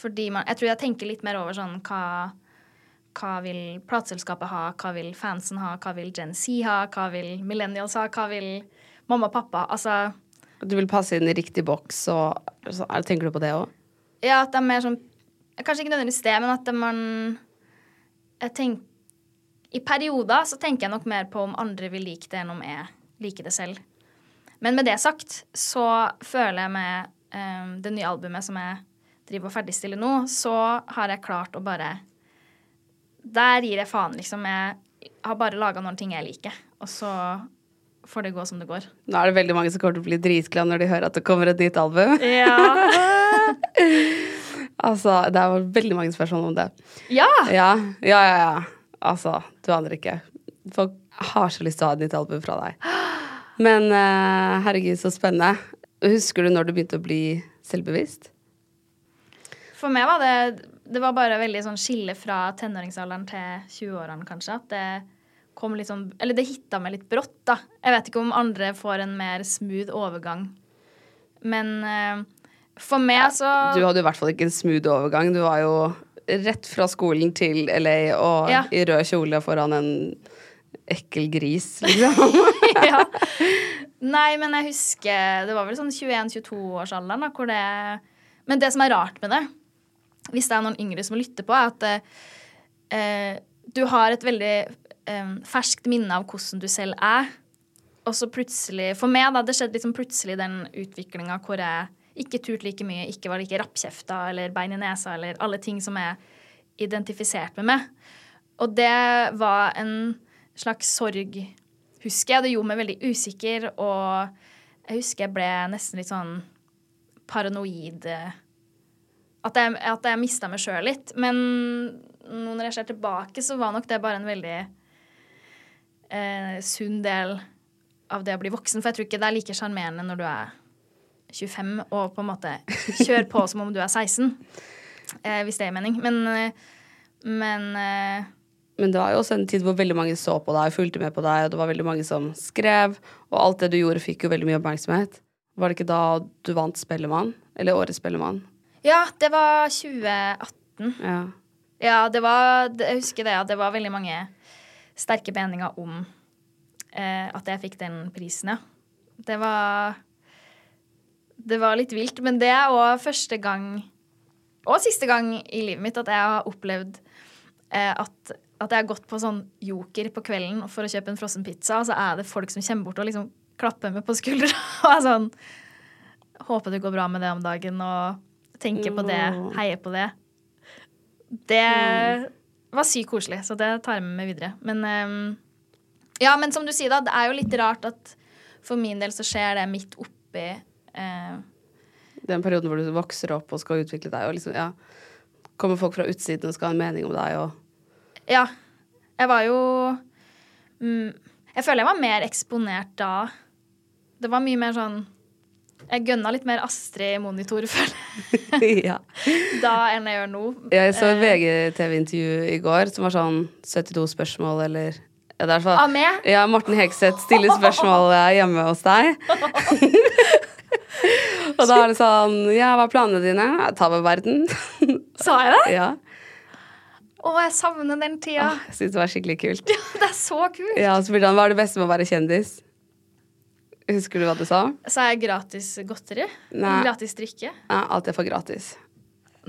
fordi man Jeg tror jeg tenker litt mer over sånn hva hva vil plateselskapet ha, hva vil fansen ha, hva vil Gen Z ha, hva vil millennials ha, hva vil mamma og pappa Altså, Du vil passe inn i riktig boks, og så, er- tenker du på det òg? ja, at det er mer sånn Kanskje ikke nødvendigvis det, men at man Jeg tenker I perioder så tenker jeg nok mer på om andre vil like det enn om jeg liker det selv. Men med det sagt så føler jeg med um, det nye albumet som jeg driver og ferdigstiller nå, så har jeg klart å bare Der gir jeg faen, liksom. Jeg har bare laga noen ting jeg liker, og så får det gå som det går. Nå er det veldig mange som kommer til å bli dritglade når de hører at det kommer et nytt album. Ja. [LAUGHS] altså, det er veldig mange spørsmål om det. ja. Ja, ja, ja. ja. Altså, du aner ikke. Folk har så lyst til å ha et nytt album fra deg. Men uh, herregud, så spennende. Husker du når du begynte å bli selvbevisst? For meg var det det var bare veldig sånn skille fra tenåringsalderen til 20-årene, kanskje. At det kom litt sånn Eller det hitta meg litt brått, da. Jeg vet ikke om andre får en mer smooth overgang. Men uh, for meg så Du hadde i hvert fall ikke en smooth overgang. Du var jo rett fra skolen til LA og Ja. i rød kjole foran en ekkel gris, liksom. [LAUGHS] ja. Nei, men jeg husker Det var vel sånn 21-22-årsalderen, da, hvor det Men det som er rart med det, hvis det er noen yngre som lytter på, er at eh, du har et veldig eh, ferskt minne av hvordan du selv er. Og så plutselig For meg, da, det skjedde liksom plutselig den utviklinga hvor jeg ikke turte like mye, ikke var like rappkjefta eller bein i nesa eller alle ting som er identifisert med meg. Og det var en slags sorg, husker jeg. Det gjorde meg veldig usikker, og jeg husker jeg ble nesten litt sånn paranoid. eh, At jeg, at jeg mista meg sjøl litt. Men nå når jeg ser tilbake, så var nok det bare en veldig eh, sunn del av det å bli voksen. For jeg tror ikke det er like sjarmerende når du er 25 og på en måte kjører på som om du er 16. Eh, hvis det gir mening. Men, eh, men eh, Men det var jo også en tid hvor veldig mange så på deg, og fulgte med på deg, og det var veldig mange som skrev, og alt det du gjorde, fikk jo veldig mye oppmerksomhet. Var det ikke da du vant Spellemann? Eller Årets Spellemann? Ja, det var 2018. Ja. Ja, det var Jeg husker det, at det var veldig mange sterke meninger om eh, at jeg fikk den prisen, ja. Det var Det var litt vilt. Men det er òg første gang, og siste gang i livet mitt, at jeg har opplevd at, at jeg har gått på sånn joker på kvelden for å kjøpe en frossen pizza, og så er det folk som kommer bort og liksom klapper meg på skuldra [LAUGHS] og er sånn Håper det går bra med det om dagen, og tenker på det, heier på det. Det var sykt koselig, så det tar jeg med meg videre. Men ehm, ja, men som du sier, da, det er jo litt rart at for min del så skjer det midt oppi eh, Den perioden hvor du vokser opp og skal utvikle deg, og liksom, ja Kommer folk fra utsiden og skal ha en mening om deg, og Ja. Jeg var jo mm, Jeg føler jeg var mer eksponert da. Det var mye mer sånn Jeg gønna litt mer Astrid i monitor, [LAUGHS] føler jeg, ja. da enn jeg gjør nå. Jeg så et VGTV-intervju i går som var sånn 72 spørsmål, eller ja, det er Av meg? Ja, Morten Hegseth stiller spørsmål eh, hjemme hos deg. [LAUGHS] [LAUGHS] og da er det sånn Ja, hva er planene dine? Ta over verden. Sa jeg det? ja. Å, jeg savner den tida. Ah, jeg syns det var skikkelig kult. [LAUGHS] Ja, Det er så kult. Ja, Så spurte han hva er det beste med å være kjendis. Husker du hva du sa? Sa jeg gratis godteri? Nei. Gratis drikke? Ja, alt er for gratis.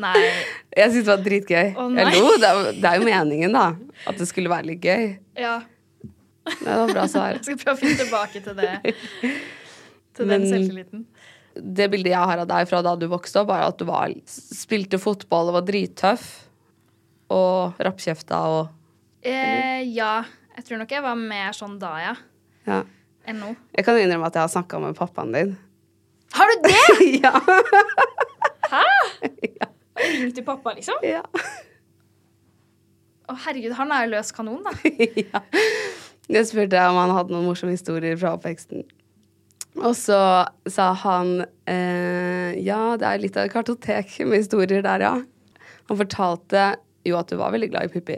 Nei. [LAUGHS] Jeg syntes det var dritgøy. Å, nei. jeg lo. Det er, det er jo meningen, da. At det skulle være litt gøy. Ja. Det var bra svar. [LAUGHS] Jeg skal prøve å finne tilbake til det. Til den Men- selvtilliten. Det bildet jeg har av deg fra da du vokste opp, var at du var, spilte fotball og var drittøff. Og rappkjefta og Eh, ja. Jeg tror nok jeg var mer sånn da, ja. Ja. Enn nå. Jeg kan innrømme at jeg har snakka med pappaen din. Har du det?! [LAUGHS] ja. Hæ? Ja. Ring til pappa, liksom? ja. Å, herregud, han er jo løs kanon, da. [LAUGHS] ja. Jeg spurte om han hadde noen morsomme historier fra oppveksten. Og så sa han eh, ja, det er litt av et kartotek med historier der, ja. Han fortalte jo at du var veldig glad i Pippi.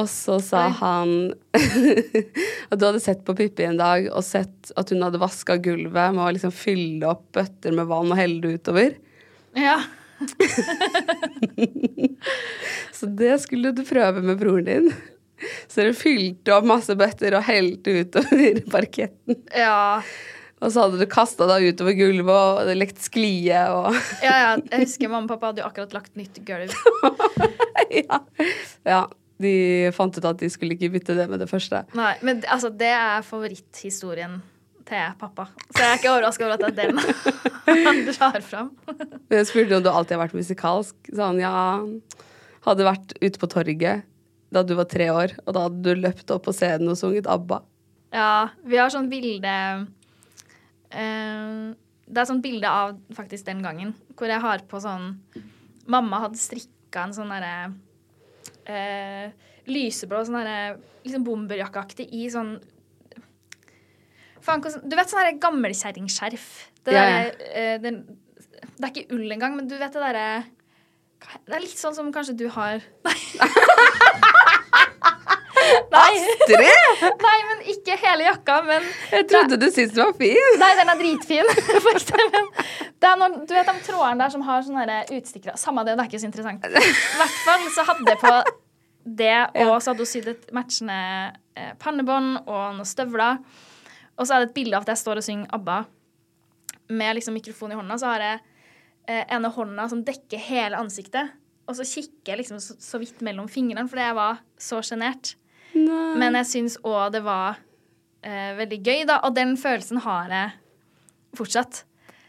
Og så sa Nei. han [LAUGHS] at du hadde sett på Pippi en dag og sett at hun hadde vaska gulvet med å liksom fylle opp bøtter med vann og helle det utover. Ja. [LAUGHS] Så det skulle du prøve med broren din. Så dere fylte opp masse bøtter og helte utover parketten. Ja. Og så hadde du kasta deg utover gulvet og lekt sklie og ja, ja. Jeg husker mamma og pappa hadde jo akkurat lagt nytt gulv. [LAUGHS] ja. ja. De fant ut at de skulle ikke bytte det med det første. Nei, men altså, det er favoritthistorien til pappa. Så jeg er ikke overraska over at det er den [LAUGHS] han drar fram. Men jeg spurte om du alltid har vært musikalsk. Sånn, ja Hadde vært ute på torget da du var tre år, og da hadde du løpt opp på scenen og sunget ABBA. Ja, vi har sånn bilde Det er sånn bilde av faktisk den gangen, hvor jeg har på sånn Mamma hadde strikka en sånn derre eh, lyseblå sånn derre liksom bomberjakkeaktig i sånn Faen, hvordan Du vet sånn gammelkjerringskjerf? Det yeah. eh, det, Det er ikke ull engang, men du vet det derre Det er litt sånn som kanskje du har Nei. [LAUGHS] Tre? [LAUGHS] Nei, men ikke hele jakka, men Jeg trodde du syntes den var fin. Nei, den er dritfin. [LAUGHS] Det er noen, du vet de trådene der som har sånne der utstikkere. Samme det, det er ikke så interessant. I hvert fall så hadde jeg på det, [LAUGHS] og så hadde hun sydd et matchende eh, pannebånd og noen støvler. Og så er det et bilde av at jeg står og synger ABBA med liksom mikrofon i hånda. Så har jeg eh, ene hånda som dekker hele ansiktet. Og så kikker jeg liksom så, så vidt mellom fingrene, fordi jeg var så sjenert. Men jeg syns òg det var eh, veldig gøy, da. Og den følelsen har jeg fortsatt.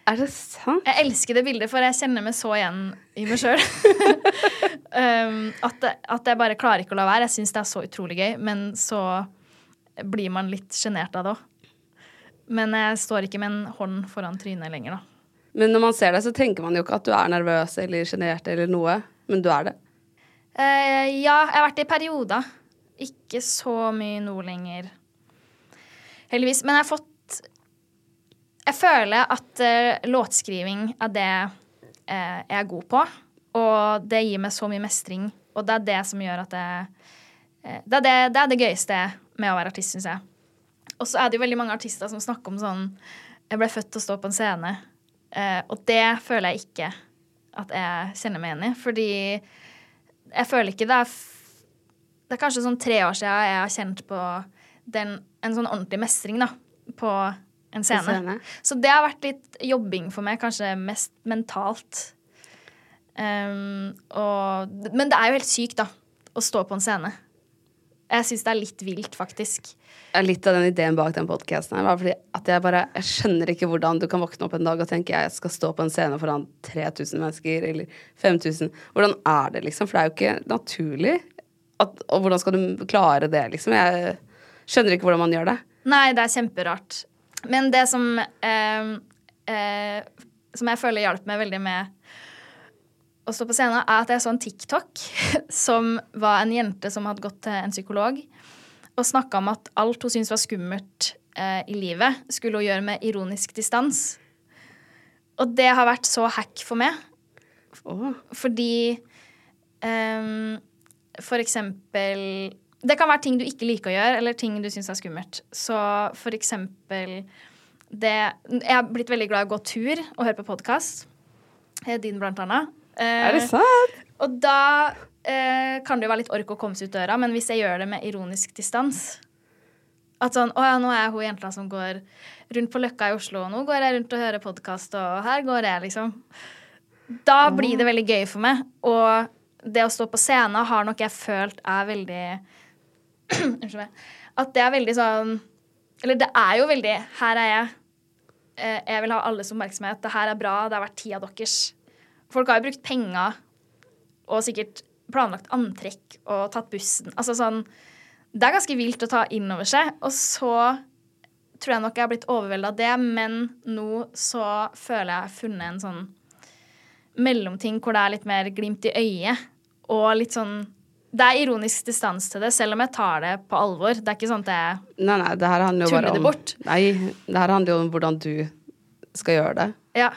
Er det sant? Jeg elsker det bildet, for jeg kjenner meg så igjen i meg sjøl. [LAUGHS] um, at, at jeg bare klarer ikke å la være. Jeg syns det er så utrolig gøy, men så blir man litt sjenert av det òg. Men jeg står ikke med en hånd foran trynet lenger, da. Men når man ser deg, så tenker man jo ikke at du er nervøs eller sjenert eller noe. Men du er det. Uh, ja, jeg har vært det i perioder. Ikke så mye nå lenger, heldigvis. Men jeg har fått Jeg føler at uh, låtskriving er det uh, jeg er god på. Og det gir meg så mye mestring. Og det er det som gjør at jeg uh, det, er det, det er det gøyeste med å være artist, syns jeg. Og så er det jo veldig mange artister som snakker om sånn Jeg ble født til å stå på en scene. Eh, og det føler jeg ikke at jeg kjenner meg igjen i. Fordi jeg føler ikke det er Det er kanskje sånn tre år siden jeg har kjent på den, en sånn ordentlig mestring da, på en scene. scene. Så det har vært litt jobbing for meg, kanskje mest mentalt. Um, og, men det er jo helt sykt, da, å stå på en scene. Jeg syns det er litt vilt, faktisk. Litt av den ideen bak den podkasten var fordi at jeg bare Jeg skjønner ikke hvordan du kan våkne opp en dag og tenke jeg skal stå på en scene foran 3000 mennesker eller 5000. Hvordan er det, liksom? For det er jo ikke naturlig. At, og hvordan skal du klare det, liksom? Jeg skjønner ikke hvordan man gjør det. Nei, det er kjemperart. Men det som eh, eh, Som jeg føler hjalp meg veldig med å stå på scenen, er at jeg så en TikTok [LAUGHS] som var en jente som hadde gått til en psykolog og snakka om at alt hun syntes var skummelt eh, i livet, skulle hun gjøre med ironisk distans. Og det har vært så hack for meg. Fordi ehm, For eksempel Det kan være ting du ikke liker å gjøre, eller ting du syns er skummelt. Så for eksempel det Jeg har blitt veldig glad i å gå tur og høre på podkast. Din, blant annet. Eh, Er det sant? og da eh, kan det jo være litt ork å komme seg ut døra, men hvis jeg gjør det med ironisk distans At sånn Å ja, nå er jeg hun jenta som går rundt på Løkka i Oslo, og nå går jeg rundt og hører podkast, og her går jeg, liksom. Da blir det veldig gøy for meg. Og det å stå på scenen har nok jeg følt er veldig [CLEARS THROAT] Unnskyld meg. At det er veldig sånn Eller det er jo veldig Her er jeg. Eh, Jeg vil ha alles oppmerksomhet. Det her er bra. Det har vært tida deres. Folk har jo brukt penger og sikkert planlagt antrekk og tatt bussen. Altså sånn Det er ganske vilt å ta inn over seg. Og så tror jeg nok jeg har blitt overvelda av det, men nå så føler jeg jeg har funnet en sånn mellomting hvor det er litt mer glimt i øyet og litt sånn Det er ironisk distans til det, selv om jeg tar det på alvor. Det er ikke sånn at jeg Nei, nei, det her handler jo bare det bort? Nei, det her handler jo om hvordan du skal gjøre det. Ja.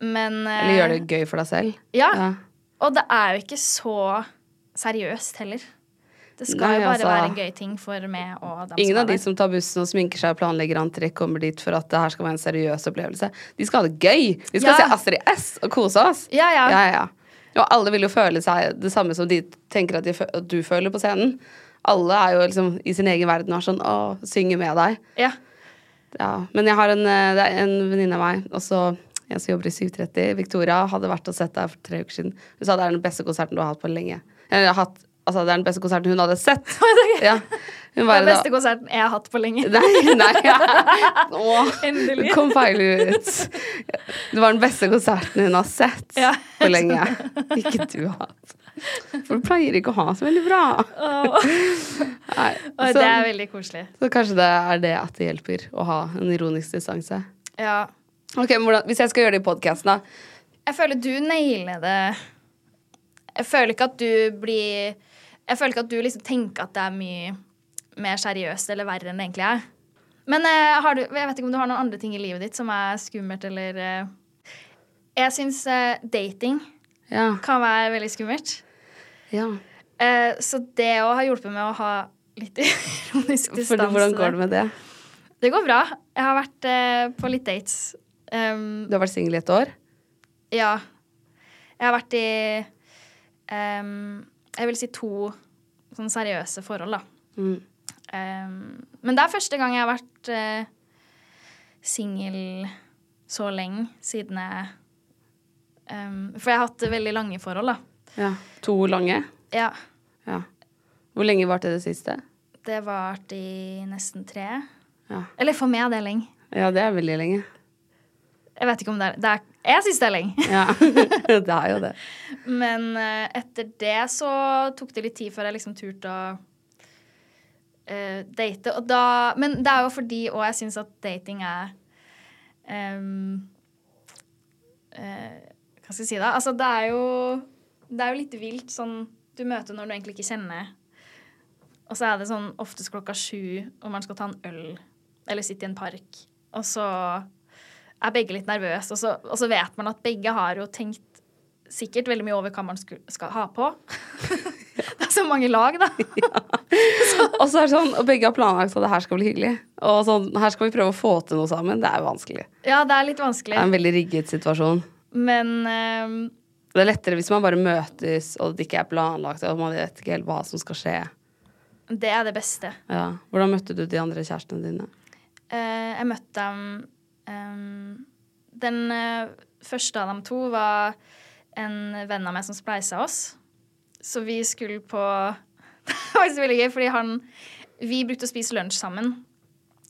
Men Eller gjøre det gøy for deg selv. Ja. Ja. Og det er jo ikke så seriøst heller. Det skal Nei, jo bare altså, være en gøy ting for meg og dem Ingen av de som tar bussen og sminker seg og planlegger antrekk, kommer dit for at det her skal være en seriøs opplevelse. De skal ha det gøy! Vi skal Ja. se Astrid S og kose oss. Ja, ja. ja, ja. Og alle vil jo føle seg det samme som de tenker at, de, at du føler på scenen. Alle er jo liksom i sin egen verden og er sånn å, synger med deg. Ja. Ja, men jeg har en, eh, det er en venninne av meg, også en som jobber i 730, Victoria, hadde vært og sett deg for tre uker siden. Hun sa det er den beste konserten du har hatt på lenge. Eller, hatt, altså, det er den beste konserten hun hadde sett. [LAUGHS] Ja. Hun var den beste konserten jeg har hatt på lenge. Nei, nei. Ja. [LAUGHS] Åh, Endelig. kom feil ut. Det var den beste konserten hun har sett Ja. på lenge. Ikke du har hatt. For du pleier ikke å ha så veldig bra. Nei, Og så, det er veldig koselig. så kanskje det er det at det hjelper å ha en ironisk distanse. Ja. Ok, men hvordan, Hvis jeg skal gjøre det i podkasten, da. Jeg føler du nailer det. Jeg føler ikke at du blir Jeg føler ikke at du liksom tenker at det er mye mer seriøst eller verre enn det egentlig er. Men uh, har du, jeg vet ikke om du har noen andre ting i livet ditt som er skummelt eller uh, Jeg syns uh, dating Ja. kan være veldig skummelt. ja. Så det òg har hjulpet med å ha litt [LAUGHS] ironisk distanse. hvordan går det med det? Det går bra. Jeg har vært på litt dates. Um, Du har vært singel i et år? ja. Jeg har vært i um, Jeg vil si to sånn seriøse forhold, da. Mm. Um, men det er første gang jeg har vært uh, singel så lenge siden jeg um, For jeg har hatt veldig lange forhold, da. Ja. To lange? Ja. Ja. Hvor lenge varte det det siste? Det varte i nesten tre. Ja. Eller for meg er det lenge. ja, det er veldig lenge. Jeg vet ikke om det er, det er er lenge. [LAUGHS] Ja, [LAUGHS] det er jo det. Men eh, etter det så tok det litt tid før jeg liksom turte å uh, date. Og da, men det er jo fordi òg jeg syns at dating er um, uh, Hva skal jeg si da? Altså, det er jo Det er jo litt vilt sånn du møter når du egentlig ikke kjenner. Og så er det sånn oftest klokka sju, og man skal ta en øl eller sitte i en park. Og så er begge litt nervøse, og så, og så vet man at begge har jo tenkt sikkert veldig mye over hva man skal, skal ha på. [LAUGHS] det er så mange lag, da. [LAUGHS] Og så er det sånn, og begge har planlagt at det her skal bli hyggelig. Og sånn, her skal vi prøve å få til noe sammen. Det er vanskelig. Ja, det er litt vanskelig. Det er en veldig rigget situasjon. Men ehm, Det er lettere hvis man bare møtes, og det ikke er planlagt, og man vet ikke helt hva som skal skje. det er det beste. Ja. Hvordan møtte du de andre kjærestene dine? Uh, jeg møtte dem ehm, Den uh, første av dem to var en venn av meg som spleisa oss. Så vi skulle på [LAUGHS] Det var faktisk veldig gøy, fordi han Vi brukte å spise lunsj sammen.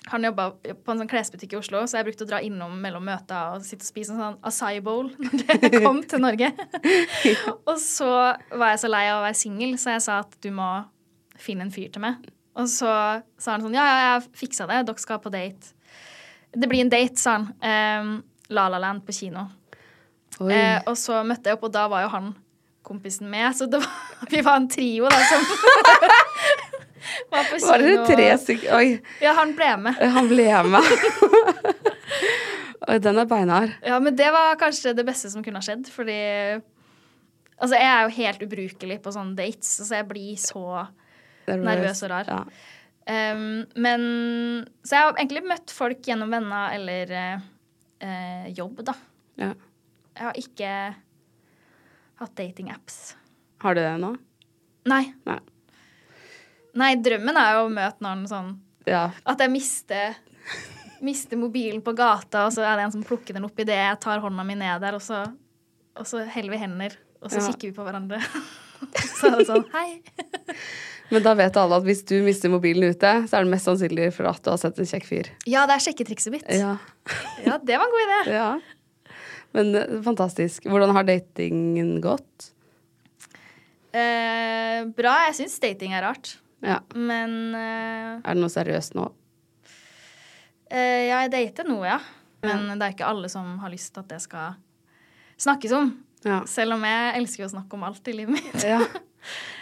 Han jobba på en sånn klesbutikk i Oslo, så jeg brukte å dra innom mellom møter og sitte og spise en sånn acai bowl [LAUGHS] når jeg kom til Norge. [LAUGHS] og så var jeg så lei av å være singel, så jeg sa at du må finne en fyr til meg. Og så sa han sånn Ja, ja, jeg fiksa det. Dere skal på date. Det blir en date, sa han. Um, La La Land på kino. Eh, og så møtte jeg opp, og da var jo han kompisen med. Så det var, [LAUGHS] vi var en trio da som [LAUGHS] var på kino. Var dere tre stykker? Oi, Ja, han ble med. han ble med. [LAUGHS] Oi, den er beinhard. Ja, men det var kanskje det beste som kunne ha skjedd, fordi Altså, jeg er jo helt ubrukelig på sånne dates, så jeg blir så nervøs og rar. Ja. Um, men Så jeg har egentlig møtt folk gjennom venner eller eh, jobb, da. Ja. Jeg har ikke hatt datingapps. Har du det nå? Nei. Nei. Nei, drømmen er jo å møte noen sånn Ja. At jeg mister, mister mobilen på gata, og så er det en som plukker den opp idet jeg tar hånda mi ned der, og så, og så heller vi hender, og så Ja. kikker vi på hverandre. [LAUGHS] så er det sånn Hei. Men da vet alle at hvis du mister mobilen ute, så er det mest sannsynlig for at du har sett en kjekk fyr. Ja, det er sjekketrikset mitt. Ja. Ja, det var en god idé. ja. Men eh, fantastisk. Hvordan har datingen gått? Eh, bra. Jeg syns dating er rart. Ja. Men eh, Er det noe seriøst nå? eh, jeg dater nå, ja. Men det er ikke alle som har lyst til at det skal snakkes om. Ja. Selv om jeg elsker å snakke om alt i livet mitt. ja. [LAUGHS]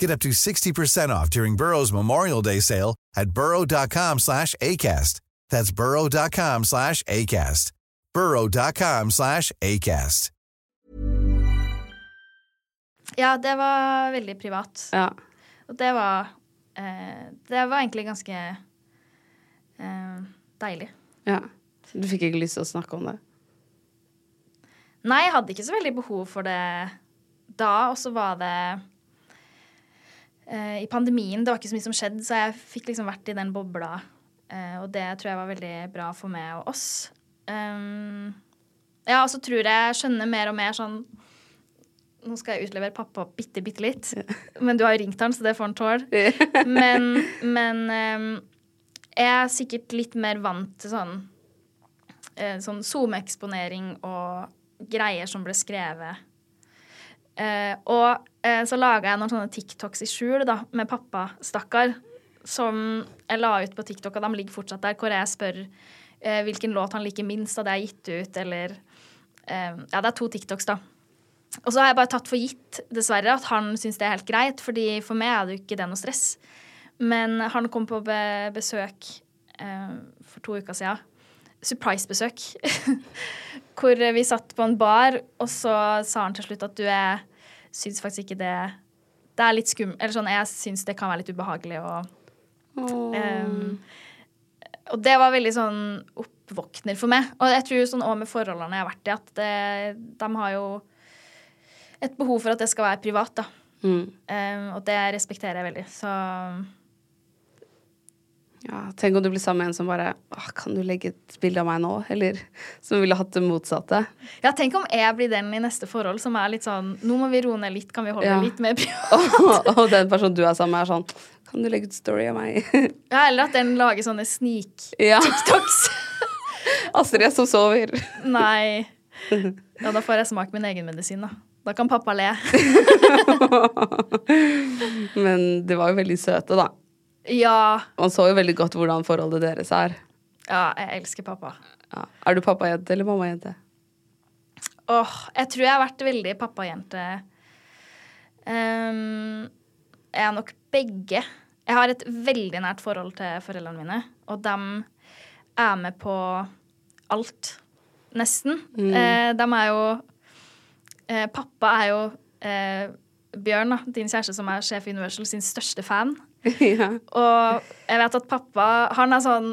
Get up to 60% off during Burrow's Memorial Day sale at burrow.com slash ACAST. That's burrow.com slash ACAST. burrow.com slash ACAST. Ja, det var veldig privat. Ja. Og det var eh, Det var egentlig ganske eh, deilig. ja. Du fikk ikke lyst til å snakke om det? Nei, jeg hadde ikke så veldig behov for det da, og så var det I pandemien, det var ikke så mye som skjedde, så jeg fikk liksom vært i den bobla, eh, og det tror jeg var veldig bra for meg og oss. Um, ja, og så tror jeg jeg skjønner mer og mer sånn Nå skal jeg utlevere pappa bitte, bitte litt, men du har jo ringt han, så det får han tåle. [LAUGHS] Men, men jeg er sikkert litt mer vant til sånn eh, sånn SoMe-eksponering og greier som ble skrevet. Eh, og eh, så laga jeg noen sånne TikToks i skjul da, med pappa, stakkar, som jeg la ut på TikTok, og de ligger fortsatt der, hvor jeg spør eh, hvilken låt han liker minst av det jeg har gitt ut, eller eh, Ja, det er to TikToks, da. Og så har jeg bare tatt for gitt, dessverre, at han syns det er helt greit, fordi for meg er det jo ikke det noe stress. Men han kom på be besøk eh, for to uker siden surprise-besøk. [LAUGHS] Hvor vi satt på en bar, og så sa han til slutt at du, jeg syns faktisk ikke det Det er litt skum... Eller sånn, jeg syns det kan være litt ubehagelig og um, Og det var veldig sånn oppvåkner for meg. Og jeg tror sånn òg med forholdene jeg har vært i, at det, de har jo et behov for at det skal være privat, da. Mm. Um, og det respekterer jeg veldig. Så Ja, tenk om du blir sammen med en som bare Kan du legge et bilde av meg nå? Eller som ville hatt det motsatte. Ja, tenk om jeg blir den i neste forhold som er litt sånn Nå må vi roe ned litt, kan vi holde Ja. litt mer privat? [LAUGHS] og, og den personen du er sammen med, er sånn Kan du legge ut story av meg? [LAUGHS] Ja, eller at den lager sånne ja. snik-TikToks. [LAUGHS] Astrid som sover. Nei. Ja, da får jeg smake min egen medisin, da. Da kan pappa le. Men de var jo veldig søte, da. Ja. Man så jo veldig godt hvordan forholdet deres er. Ja, jeg elsker pappa. Ja. Er du pappajente eller mammajente? Åh, jeg tror jeg har vært veldig pappajente. Um, jeg er nok begge. Jeg har et veldig nært forhold til foreldrene mine, og de er med på alt. Nesten. Mm. Eh, de er jo eh, Pappa er jo eh, Bjørn, da, din kjæreste som er sjef i Universal, sin største fan. [LAUGHS] ja. Og jeg vet at pappa Han er sånn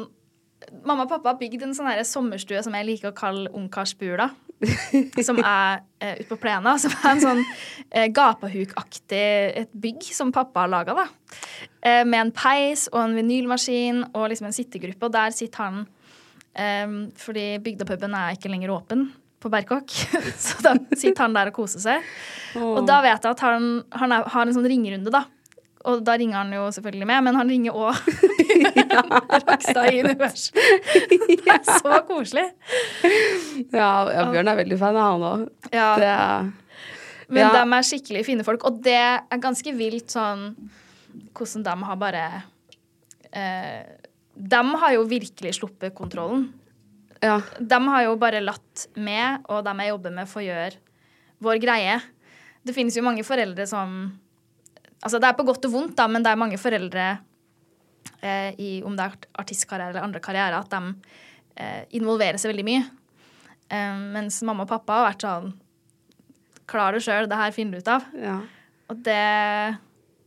Mamma og pappa har bygd en sånn sommerstue som jeg liker å kalle ungkarsbula. [LAUGHS] som er eh, ute på plena. Som er en sånn eh, gapahukaktig et bygg som pappa har laga. Eh, med en peis og en vinylmaskin og liksom en sittegruppe. Og der sitter han eh, fordi bygdepuben er ikke lenger åpen på Berkåk. [LAUGHS] Så da sitter han der og koser seg. Og da vet jeg at han, han er, har en sånn ringerunde, da. Og da ringer han jo selvfølgelig med, men han ringer òg [LAUGHS] [LAUGHS] Rakstad i Univers. [LAUGHS] Det er så koselig. Ja, ja, Bjørn er veldig fan av han òg. Ja. Det Men Ja. de er skikkelig fine folk, og det er ganske vilt sånn hvordan de har bare eh, De har jo virkelig sluppet kontrollen. Ja. De har jo bare latt meg og dem jeg jobber med, få gjøre vår greie. Det finnes jo mange foreldre som Altså, det er på godt og vondt, da, men det er mange foreldre eh, i om det er artistkarriere eller andre karriere, at de eh, involverer seg veldig mye. Eh, mens mamma og pappa har vært sånn Klar det sjøl, det her finner du ut av. Ja. Og det,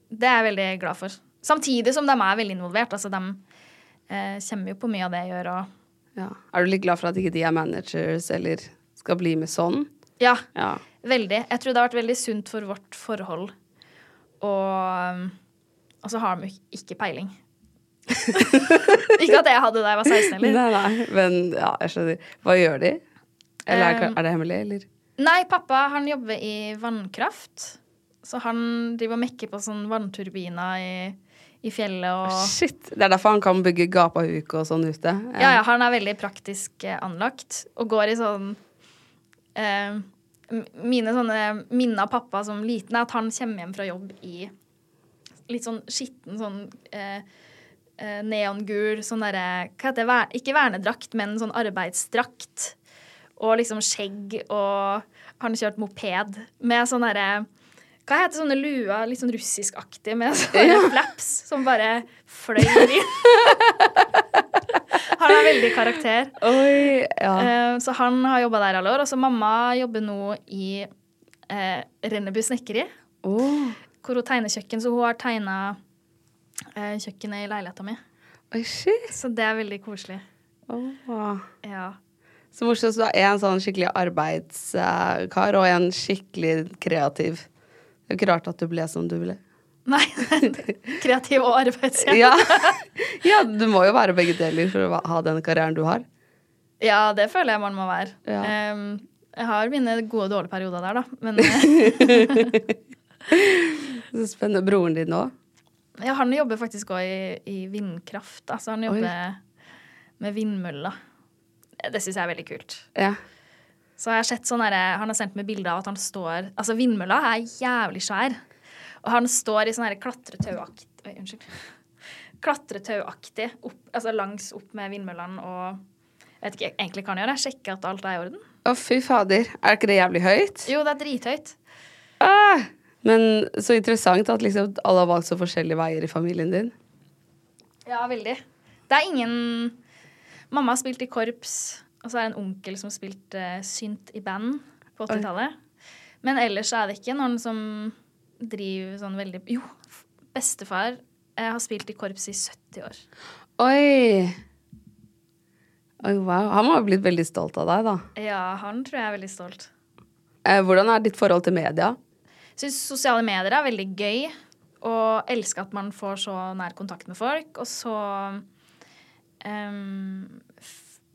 det er jeg veldig glad for. Samtidig som de er veldig involvert. Altså, de eh, kommer jo på mye av det jeg gjør. Og, Ja. Er du litt glad for at ikke de er managers eller skal bli med sånn? ja, Ja. veldig. Jeg tror det har vært veldig sunt for vårt forhold. Og, og så har de ikke peiling. [LAUGHS] ikke at jeg hadde det da jeg var 16 heller. Nei, nei, men ja, jeg skjønner. Hva gjør de? Eller er, Um, er det hemmelig, eller? Nei, pappa han jobber i vannkraft. Så han driver og mekker på sånn vannturbiner i, i fjellet og Shit. Det er derfor han kan bygge gapahuk og sånn ute. Ja, ja, han er veldig praktisk eh, anlagt og går i sånn eh, Mine sånne minner av pappa som liten er at han kommer hjem fra jobb i litt sånn skitten sånn eh, eh, neongul sånn derre Hva heter det? Ikke vernedrakt, men sånn arbeidsdrakt. Og liksom skjegg, og han har kjørt moped med sånn derre Hva heter sånne luer, litt sånn russiskaktig, med sånne Ja. flaps som bare fløy [LAUGHS] inn. Han er veldig karakter. Oi, ja. Eh, så han har jobba der alle år. Og så mamma jobber nå i eh, Rennebu Snekkeri, Oh. hvor hun tegner kjøkken. Så hun har tegna eh, kjøkkenet i leiligheta mi. oi, shit. Så det er veldig koselig. Oh. Ja. Så morsomt. Så du har en sånn skikkelig arbeidskar og en skikkelig kreativ. Det er jo ikke rart at du ble som du ble. Nei, kreativ og arbeidsjern. Ja. ja, du må jo være begge deler for å ha den karrieren du har. Ja, det føler jeg man må være. Ja. Um, jeg har mine gode og dårlige perioder der, da. Men [LAUGHS] eh, Så spennende. Broren din òg? ja, han jobber faktisk òg i, i vindkraft. Altså, han jobber med vindmøller. Det syns jeg er veldig kult. Ja. Så jeg har sett sånn Han har sendt meg bilde av at han står Altså, vindmølla er jævlig svær. Og han står i sånn her klatretauaktig unnskyld. Klatretauaktig altså langs opp med vindmøllene og Jeg vet ikke egentlig hva han gjør. Jeg sjekker at alt er i orden. Å, fy fader. Er ikke det jævlig høyt? Jo, det er drithøyt. Ah, men så interessant at liksom alle har valgt så forskjellige veier i familien din. Ja, veldig. Det er ingen Mamma har spilt i korps, og så er det en onkel som spilte uh, synt i band på 80-tallet. Men ellers er det ikke noen som driver sånn veldig Jo, bestefar jeg har spilt i korps i 70 år. Oi. Oi, wow. Han må ha blitt veldig stolt av deg, da. Ja, han tror jeg er veldig stolt. Eh, hvordan er ditt forhold til media? Syns sosiale medier er veldig gøy, og elsker at man får så nær kontakt med folk. Og så um,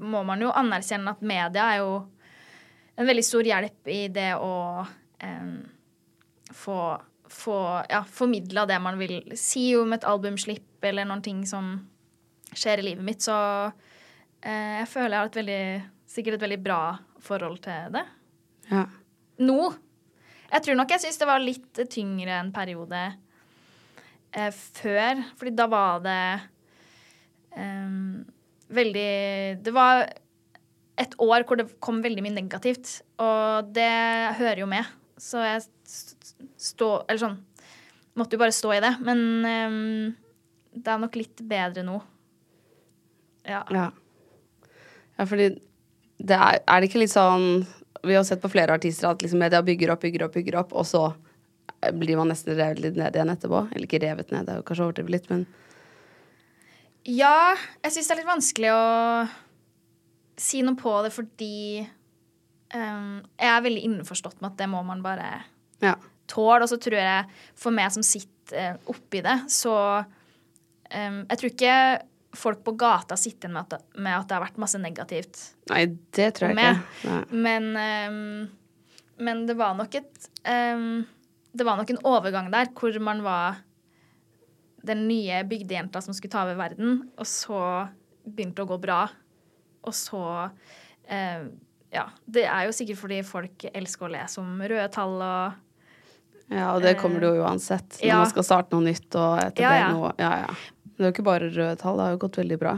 må man jo anerkjenne at media er jo en veldig stor hjelp i det å um, få, få ja, formidla det man vil si om et albumslipp eller noen ting som skjer i livet mitt. Så eh, jeg føler jeg har et veldig, sikkert et veldig bra forhold til det. Ja. Nå. Jeg tror nok jeg syns det var litt tyngre en periode eh, før. Fordi da var det eh, veldig Det var et år hvor det kom veldig mye negativt, og det hører jo med. Så jeg stå Eller sånn Måtte jo bare stå i det. Men um, det er nok litt bedre nå. Ja. Ja, ja fordi det er, er det ikke litt sånn Vi har sett på flere artister at liksom media bygger opp, bygger opp, bygger opp, og så blir man nesten revet litt ned igjen etterpå. Eller ikke revet ned, det er jo kanskje overdrevet litt, men Ja, jeg syns det er litt vanskelig å si noe på det fordi um, jeg er veldig innforstått med at det må man bare ja. Tåle. Og så tror jeg, for meg som sitter eh, oppi det, så um, Jeg tror ikke folk på gata sitter med, at det- med at det har vært masse negativt Nei, det tror jeg med. ikke. Nei. Men, um, men det var nok et um, Det var nok en overgang der hvor man var den nye bygdejenta som skulle ta over verden, og så begynte det å gå bra. Og så eh, Ja. Det er jo sikkert fordi folk elsker å lese om røde tall og Ja, og det kommer det jo uansett. Når ja. man skal starte noe nytt og etablere Ja, ja. noe. Ja, ja. Men det er jo ikke bare røde tall, det har jo gått veldig bra.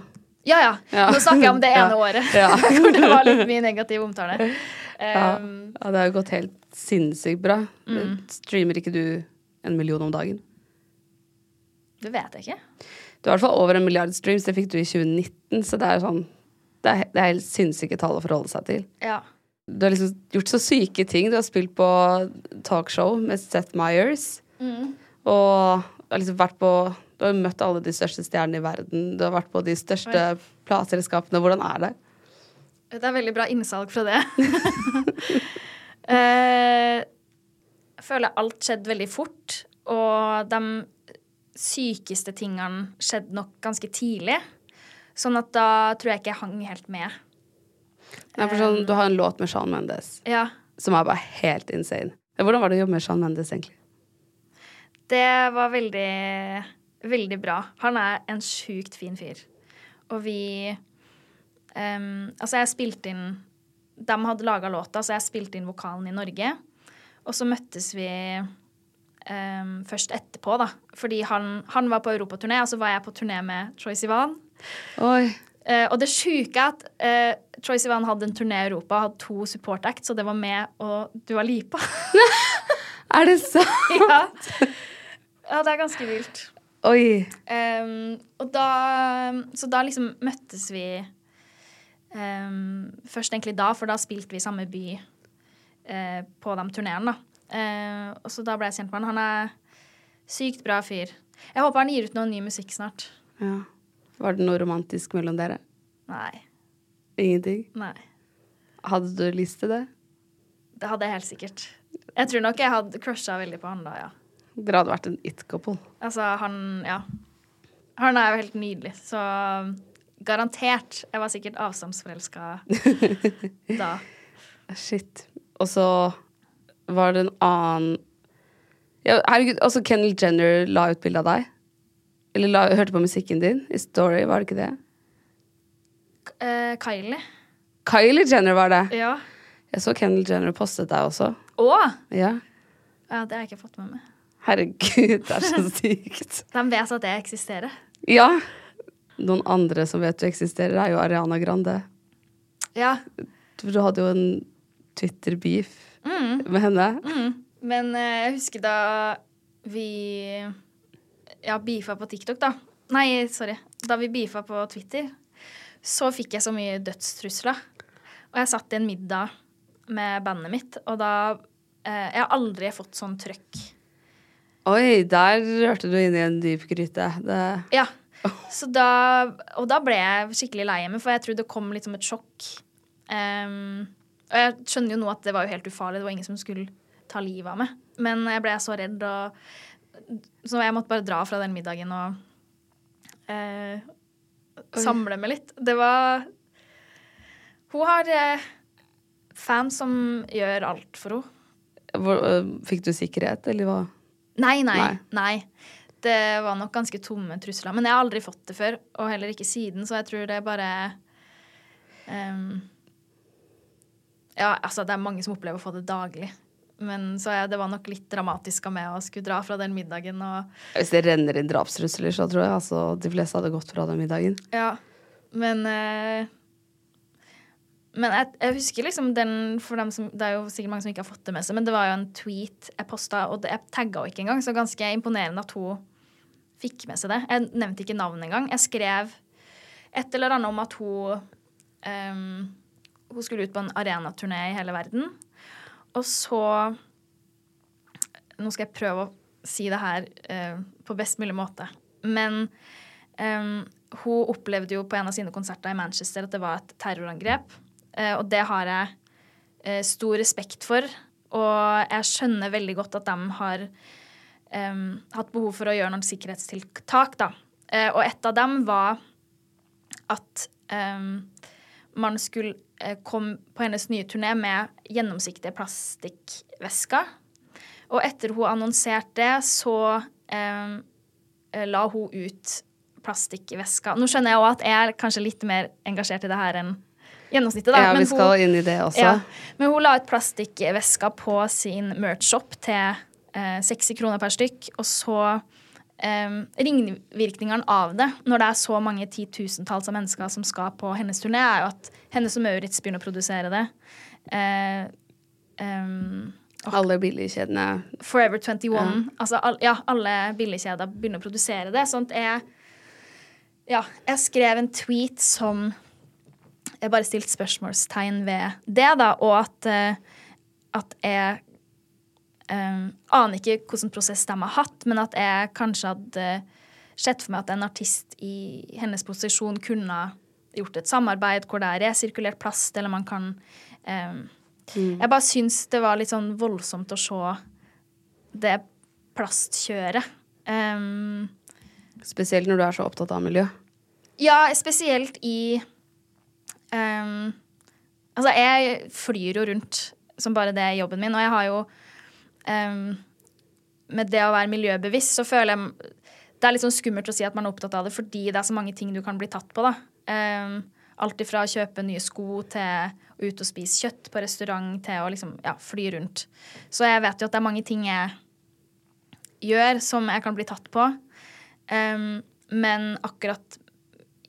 Ja, ja. Nå snakker jeg om det [LAUGHS] ene året Ja. [LAUGHS] hvor det var litt mye negativ omtale. [LAUGHS] Ja. Um, ja, det har jo gått helt sinnssykt bra. Mm. Streamer ikke du en million om dagen? det vet jeg ikke. Du har i hvert fall over en milliard streams, det fikk du i 2019, så det er jo sånn Det er, det er helt sinnssyke tall å forholde seg til. Ja. Du har liksom gjort så syke ting. Du har spilt på talkshow med Seth Meyers. Mm. Og har liksom vært på Du har møtt alle de største stjernene i verden. Du har vært på de største plateselskapene. Hvordan er det? Det er veldig bra innsalg fra det. [LAUGHS] Eh, jeg føler alt skjedde veldig fort, og de sykeste tingene skjedde nok ganske tidlig. Sånn at da tror jeg ikke jeg hang helt med. Nei, for sånn, du har en låt med Shawn Mendes Ja, som er bare helt insane. Hvordan var det å jobbe med Shawn Mendes, egentlig? det var veldig, veldig bra. Han er en sjukt fin fyr. Og vi um, Altså, jeg spilte inn De hadde laga låta, så jeg spilte inn vokalen i Norge. Og så møttes vi um, først etterpå, da. Fordi han, han var på europaturné, og så var jeg på turné med Troy Sivan. Oi. Eh, og det sjuke er at uh, Troy Sivan hadde en turné i Europa, hadde to support acts, og det var med og Dua Lipa. [LAUGHS] Er det sant? [LAUGHS] ja. ja, det er ganske vilt. Oi. Um, og da Så da liksom møttes vi um, først egentlig da, for da spilte vi i samme by uh, på de turneene, da. Og så da ble jeg kjent med han. Han er sykt bra fyr. Jeg håper han gir ut noe ny musikk snart. Ja. Var det noe romantisk mellom dere? Nei. Ingenting? Nei. Hadde du lyst til det? Det hadde jeg helt sikkert. Jeg tror nok jeg hadde crusha veldig på han da, ja. Dere hadde vært en it-couple. Altså, han Ja. Han er jo helt nydelig, så garantert. Jeg var sikkert avstandsforelska da. [LAUGHS] Shit. Og så var det en annen ja, Herregud, altså Kendal Jenner la ut bilde av deg. Eller la, hørte på musikken din i Story, var det ikke det? Eh, Kylie. Kylie Jenner var det. Ja. Jeg så Kendal Jenner postet deg også. Å! Ja. Ja, det har jeg ikke fått med meg. Herregud, det er så [LAUGHS] sykt. De vet at jeg eksisterer. Ja. Noen andre som vet du eksisterer, er jo Ariana Grande. Ja. Du hadde jo en Twitter-beef Mm. med henne. Mm. Men eh, jeg husker da vi ja, beefa på TikTok, da. Nei, sorry. Da vi beefa på Twitter, så fikk jeg så mye dødstrusler. Og jeg satt i en middag med bandet mitt, og da eh, Jeg har aldri fått sånn trøkk. Oi, der rørte du inn i en dyp gryte. Det Ja. Så da, og da ble jeg skikkelig lei meg, for jeg tror det kom litt som et sjokk. Um, og jeg skjønner jo nå at det var jo helt ufarlig, det var ingen som skulle ta livet av meg. Men jeg ble så redd, og så jeg måtte bare dra fra den middagen og eh, samle meg litt. Det var Hun har eh, fans som gjør alt for henne. Øh, Fikk du sikkerhet, eller hva? Nei, nei, Nei. nei. Det var nok ganske tomme trusler. Men jeg har aldri fått det før, og heller ikke siden, så jeg tror det er bare um, Ja, altså, det er mange som opplever å få det daglig. Men så jeg, det var nok litt dramatisk av meg å skulle dra fra den middagen og Hvis det renner inn drapstrusler, så tror jeg altså de fleste hadde gått fra den middagen. Ja. Men eh, Men jeg, jeg husker liksom den for dem som, Det er jo sikkert mange som ikke har fått det med seg, men det var jo en tweet jeg posta, og det, jeg tagga henne ikke engang, så ganske imponerende at hun fikk med seg det. Jeg nevnte ikke navnet engang. Jeg skrev et eller annet om at hun um, Hun skulle ut på en arenaturné i hele verden. Og så Nå skal jeg prøve å si det her eh, på best mulig måte. Men ehm, hun opplevde jo på en av sine konserter i Manchester at det var et terrorangrep. Eh, og det har jeg eh, stor respekt for. Og jeg skjønner veldig godt at de har hatt behov for å gjøre noen sikkerhetstiltak, da. Eh, og et av dem var at em, man skulle eh, komme på hennes nye turné med gjennomsiktige plastikkvesker. Og etter hun annonserte det, så eh, la hun ut plastikkvesker. Nå skjønner jeg òg at jeg er kanskje litt mer engasjert i det her enn gjennomsnittet. Da. Ja, vi skal hun- inn i det også. Ja, men hun la ut plastikkvesker på sin merch-shop til eh, 60 kroner per stykk. Og så eh, ringvirkningene av det, når det er så mange titusentalls av mennesker som skal på hennes turné, er jo at Hennes og Maurits begynner å produsere det. Eh, em, Alle billigkjedene. Forever 21. Ja. Altså, al ja, alle billigkjeder begynner å produsere det. Sånn at jeg Ja, jeg skrev en tweet som Jeg bare stilte spørsmålstegn ved det, da, og at, eh, at jeg eh, aner ikke hvilken prosess de har hatt, men at jeg kanskje hadde sett for meg at en artist i hennes posisjon kunne gjort et samarbeid hvor det er resirkulert plast, eller man kan eh, Jeg bare syns det var litt sånn voldsomt å se det plastkjøret. Um, Spesielt når du er så opptatt av miljø. ja, spesielt i um, Altså, jeg flyr jo rundt som bare det er jobben min, og jeg har jo um, Med det å være miljøbevisst, så føler jeg Det er litt sånn skummelt å si at man er opptatt av det, fordi det er så mange ting du kan bli tatt på, da. Um, alt ifra å kjøpe nye sko til å ut og spise kjøtt på restaurant til å liksom, ja, fly rundt. Så jeg vet jo at det er mange ting jeg gjør som jeg kan bli tatt på. Um, men akkurat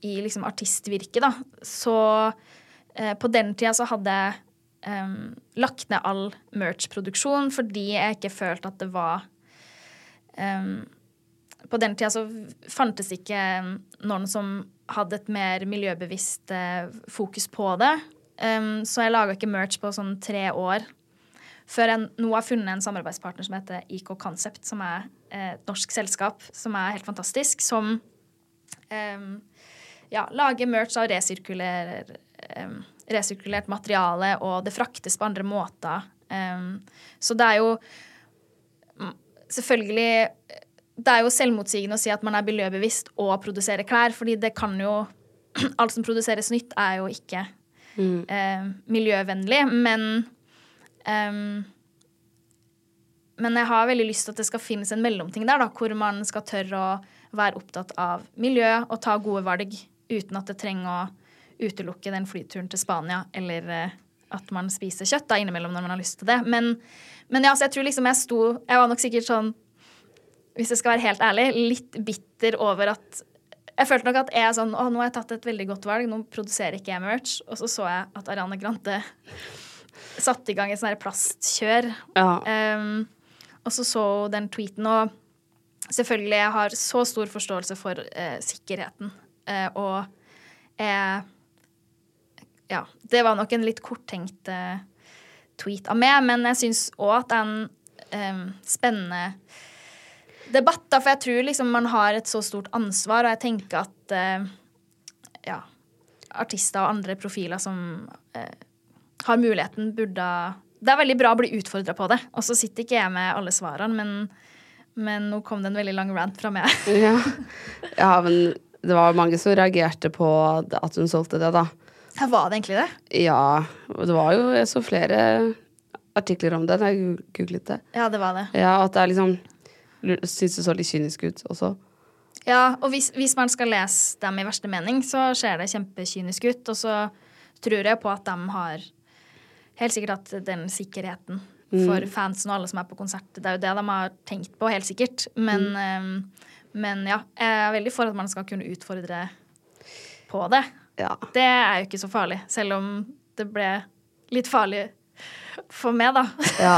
i liksom artistvirket, da, så uh, På den tida så hadde jeg um, lagt ned all merch-produksjon fordi jeg ikke følte at det var um, På den tida så fantes ikke noen som hadde et mer miljøbevisst uh, fokus på det. Um, så jeg laga ikke merch på sånn tre år. Før jeg nå har funnet en samarbeidspartner som heter IK Concept, som er et norsk selskap som er helt fantastisk, som um, ja, lager merch av resirkulerer um, resirkulert materiale, og det fraktes på andre måter. Um, så det er jo selvfølgelig Det er jo selvmotsigende å si at man er miljøbevisst og produserer klær, fordi det kan jo [CLEARS THROAT] Alt som produseres nytt, er jo ikke Mm. um, miljøvennlig, men um, Men jeg har veldig lyst til at det skal finnes en mellomting der, da, hvor man skal tørre å være opptatt av miljø og ta gode valg uten at det trenger å utelukke den flyturen til Spania eller eh, at man spiser kjøtt da innimellom når man har lyst til det. Men, men ja, så jeg tror liksom jeg sto Jeg var nok sikkert sånn, hvis jeg skal være helt ærlig, litt bitter over at jeg følte nok at jeg sånn Å, nå har jeg tatt et veldig godt valg. Nå produserer ikke jeg merch. Og så så jeg at Ariane Grante [LAUGHS] satte i gang et sånt plastkjør. plastkjør. Um, og så så hun den tweeten, og selvfølgelig jeg har så stor forståelse for uh, sikkerheten. Uh, og jeg Ja, det var nok en litt korttenkt uh, tweet av meg, men jeg syns òg at det er en um, spennende debatt, da, for jeg tror liksom man har et så stort ansvar, og jeg tenker at uh, ja, artister og andre profiler som uh, har muligheten, burde Det er veldig bra å bli utfordra på det. Og så sitter ikke jeg med alle svarene, men, men nå kom det en veldig lang rant fra meg. [LAUGHS] Ja. ja, men det var mange som reagerte på at hun solgte det, da. Ja, Var det egentlig det? Ja, det var jo Jeg så flere artikler om det da jeg googlet det. Ja, det var det. Ja, at det er liksom Syns det så litt kynisk ut også. Ja, og hvis, hvis man skal lese dem i verste mening, så ser det kjempekynisk ut. Og så tror jeg på at de har helt sikkert hatt den sikkerheten for Mm. fansen og alle som er på konsert. Det er jo det de har tenkt på, helt sikkert. Men, mm. men ja, jeg er veldig for at man skal kunne utfordre på det. Det er jo ikke så farlig, selv om det ble litt farlig for meg, da. Ja,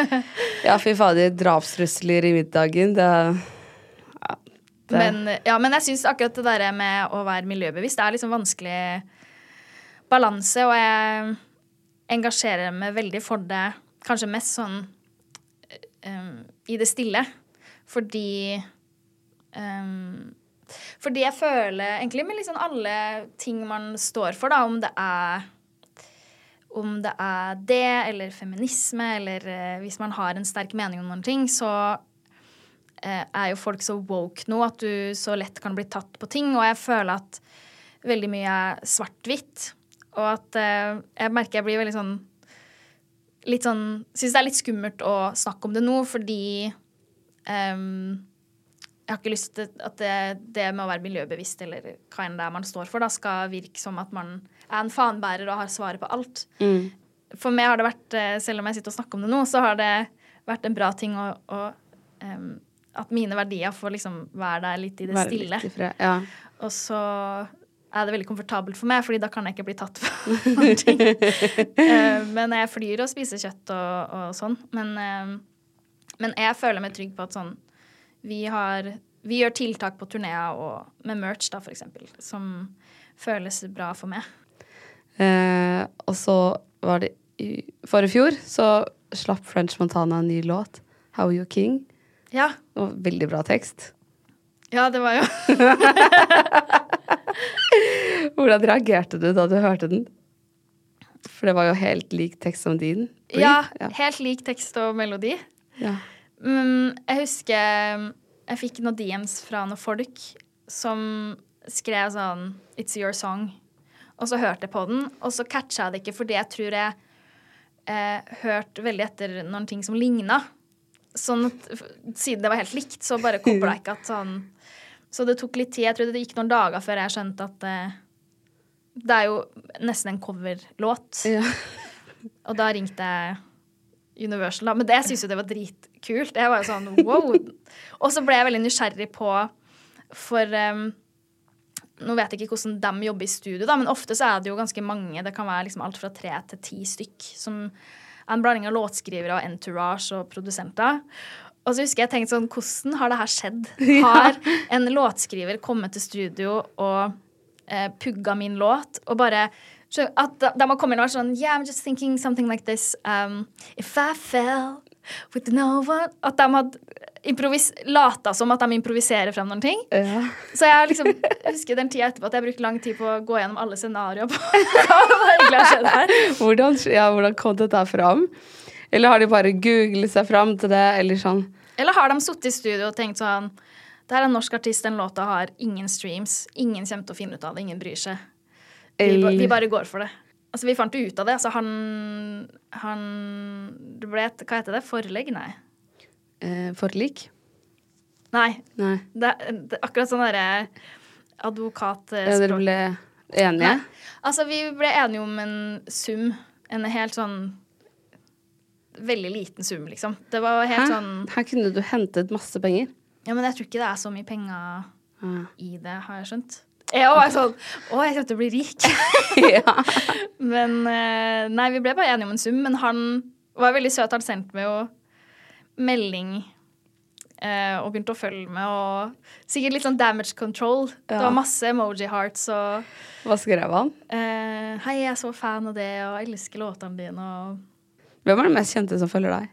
[LAUGHS] ja fy fader. Drapstrusler i middagen, det, ja, det Men, ja, men jeg syns akkurat det der med å være miljøbevisst det er liksom vanskelig balanse, og jeg engasjerer meg veldig for det, kanskje mest sånn um, i det stille, fordi um, Fordi jeg føler egentlig med liksom alle ting man står for, da, om det er om det er det, eller feminisme, eller eh, hvis man har en sterk mening om noen ting, så eh, er jo folk så woke nå at du så lett kan bli tatt på ting. Og jeg føler at veldig mye er svart-hvitt. Og at eh, jeg merker jeg blir veldig sånn Litt sånn Syns det er litt skummelt å snakke om det nå, fordi ehm, jeg har ikke lyst til at det, det med å være miljøbevisst eller hva enn det er man står for, da, skal virke som at man er en fanbærer og har svaret på alt. Mm. For meg har det vært, eh, selv om jeg sitter og snakker om det nå, så har det vært en bra ting å, å um, At mine verdier får liksom være der litt i det Være stille. Ifra, ja. Og så er det veldig komfortabelt for meg, fordi da kan jeg ikke bli tatt for [LAUGHS] noen ting. Eh, men jeg flyr og spiser kjøtt og, og sånn. Men, eh, men jeg føler meg trygg på at sånn Vi, har, vi gjør tiltak på turneer og med merch, da, for eksempel, som føles bra for meg. Eh, og så var det i forrige fjor, så slapp French Montana en ny låt, 'How You King'. Ja. Og veldig bra tekst. Ja, det var jo [LAUGHS] Hvordan reagerte du da du hørte den? For det var jo helt lik tekst som din. Ja, Ja, helt lik tekst og melodi. Ja. Mm, jeg husker jeg fikk noen DMs fra noen folk som skrev sånn It's your song. Og så hørte jeg på den, og så catcha jeg det ikke fordi jeg tror jeg eh, hørte veldig etter noen ting som ligna. Sånn at siden det var helt likt, så bare kobla jeg ikke at sånn Så det tok litt tid. Jeg tror det gikk noen dager før jeg skjønte at eh, det er jo nesten en coverlåt. Og da ringte jeg Universal, da. Men det syns jo det var dritkult. Jeg var jo sånn wow. Og så ble jeg veldig nysgjerrig på For um, nå vet jeg ikke hvordan de jobber i studio, da, men ofte så er det jo ganske mange. Det kan være liksom alt fra tre til ti stykk. Som er en blanding av låtskrivere og entourage og produsenter. Og så husker jeg tenkte sånn, hvordan har det her skjedd? [LAUGHS] Har en låtskriver kommet til studio og eh, pugga min låt og bare så at de, har kommet inn og vært sånn Yeah, I'm just thinking something like this. Um, if I fell At de hadde lata som at de improviserer frem noen ting. Ja. Så jeg liksom jeg husker den tida etterpå at jeg brukte lang tid på å gå gjennom alle scenarioer på [LAUGHS] hva egentlig har skjedd her. Hvordan, ja, hvordan kom dette fram? Eller har de bare googlet seg fram til det, eller sånn? Eller har de sittet i studio og tenkt sånn Det er en norsk artist, den låta har ingen streams. Ingen kommer til å finne ut av det. Ingen bryr seg. Vi, vi bare går for det. Altså, vi fant jo ut av det. Altså, han Han Det ble et Hva heter det? Forlegg? Nei. Eh, forlik? Nei. Nei. Det, det, akkurat sånn derre advokatspråk. Ja, dere ble enige? Nei. Altså, vi ble enige om en sum. En helt sånn Veldig liten sum, liksom. Det var helt Hæ? sånn Her kunne du hentet masse penger. Ja, men jeg tror ikke det er så mye penger ja. i det, har jeg skjønt. Jeg var sånn Å, jeg kommer til å bli rik. [LAUGHS] Men eh, Nei, vi ble bare enige om en sum, men han var veldig søt. Han sendte meg jo melding eh, og begynte å følge med, og sikkert litt sånn damage control. Det var masse emoji hearts og Hva skrev han? eh, Hei, jeg er så fan av det, og jeg elsker låtene dine, og Hvem er den mest kjente som følger deg?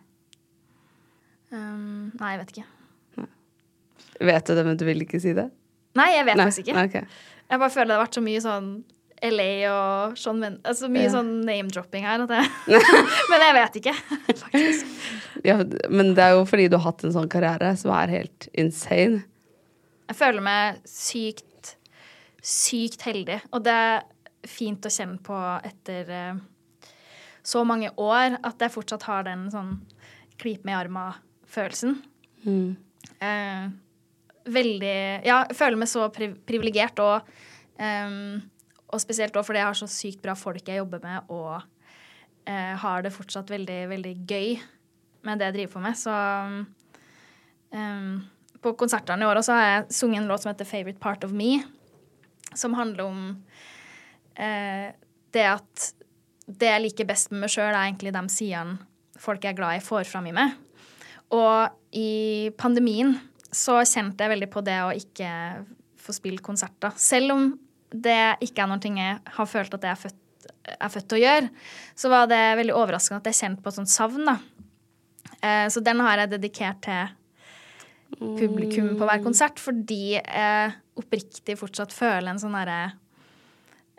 um, Nei, jeg vet ikke. Vet du det, men du vil ikke si det? Nei, jeg vet Nei, faktisk ikke. Okay. Jeg bare føler det har vært så mye sånn LA og Men Altså mye Ja. sånn name-dropping her. Jeg [LAUGHS] [LAUGHS] Men jeg vet ikke, [LAUGHS] faktisk. Ja, men det er jo fordi du har hatt en sånn karriere som er helt insane. Jeg føler meg sykt, sykt heldig. Og det er fint å kjenne på etter eh, så mange år at jeg fortsatt har den sånn klype meg i arma-følelsen. Mm. Eh, veldig Ja, jeg føler meg så pri privilegert, og, um, og spesielt òg fordi jeg har så sykt bra folk jeg jobber med, og uh, har det fortsatt veldig, veldig gøy med det jeg driver på med. Så um, på konsertene i år også har jeg sunget en låt som heter 'Favorite Part of Me', som handler om uh, det at det jeg liker best med meg sjøl, er egentlig de sidene folk jeg er glad i, får fram i meg. Og i pandemien så kjente jeg veldig på det å ikke få spille konserter. Selv om det ikke er noe jeg har følt at jeg er født, er født til å gjøre, så var det veldig overraskende at jeg kjente på et sånt savn. da. Eh, så den har jeg dedikert til publikum på hver konsert, fordi jeg oppriktig fortsatt føler en sånn derre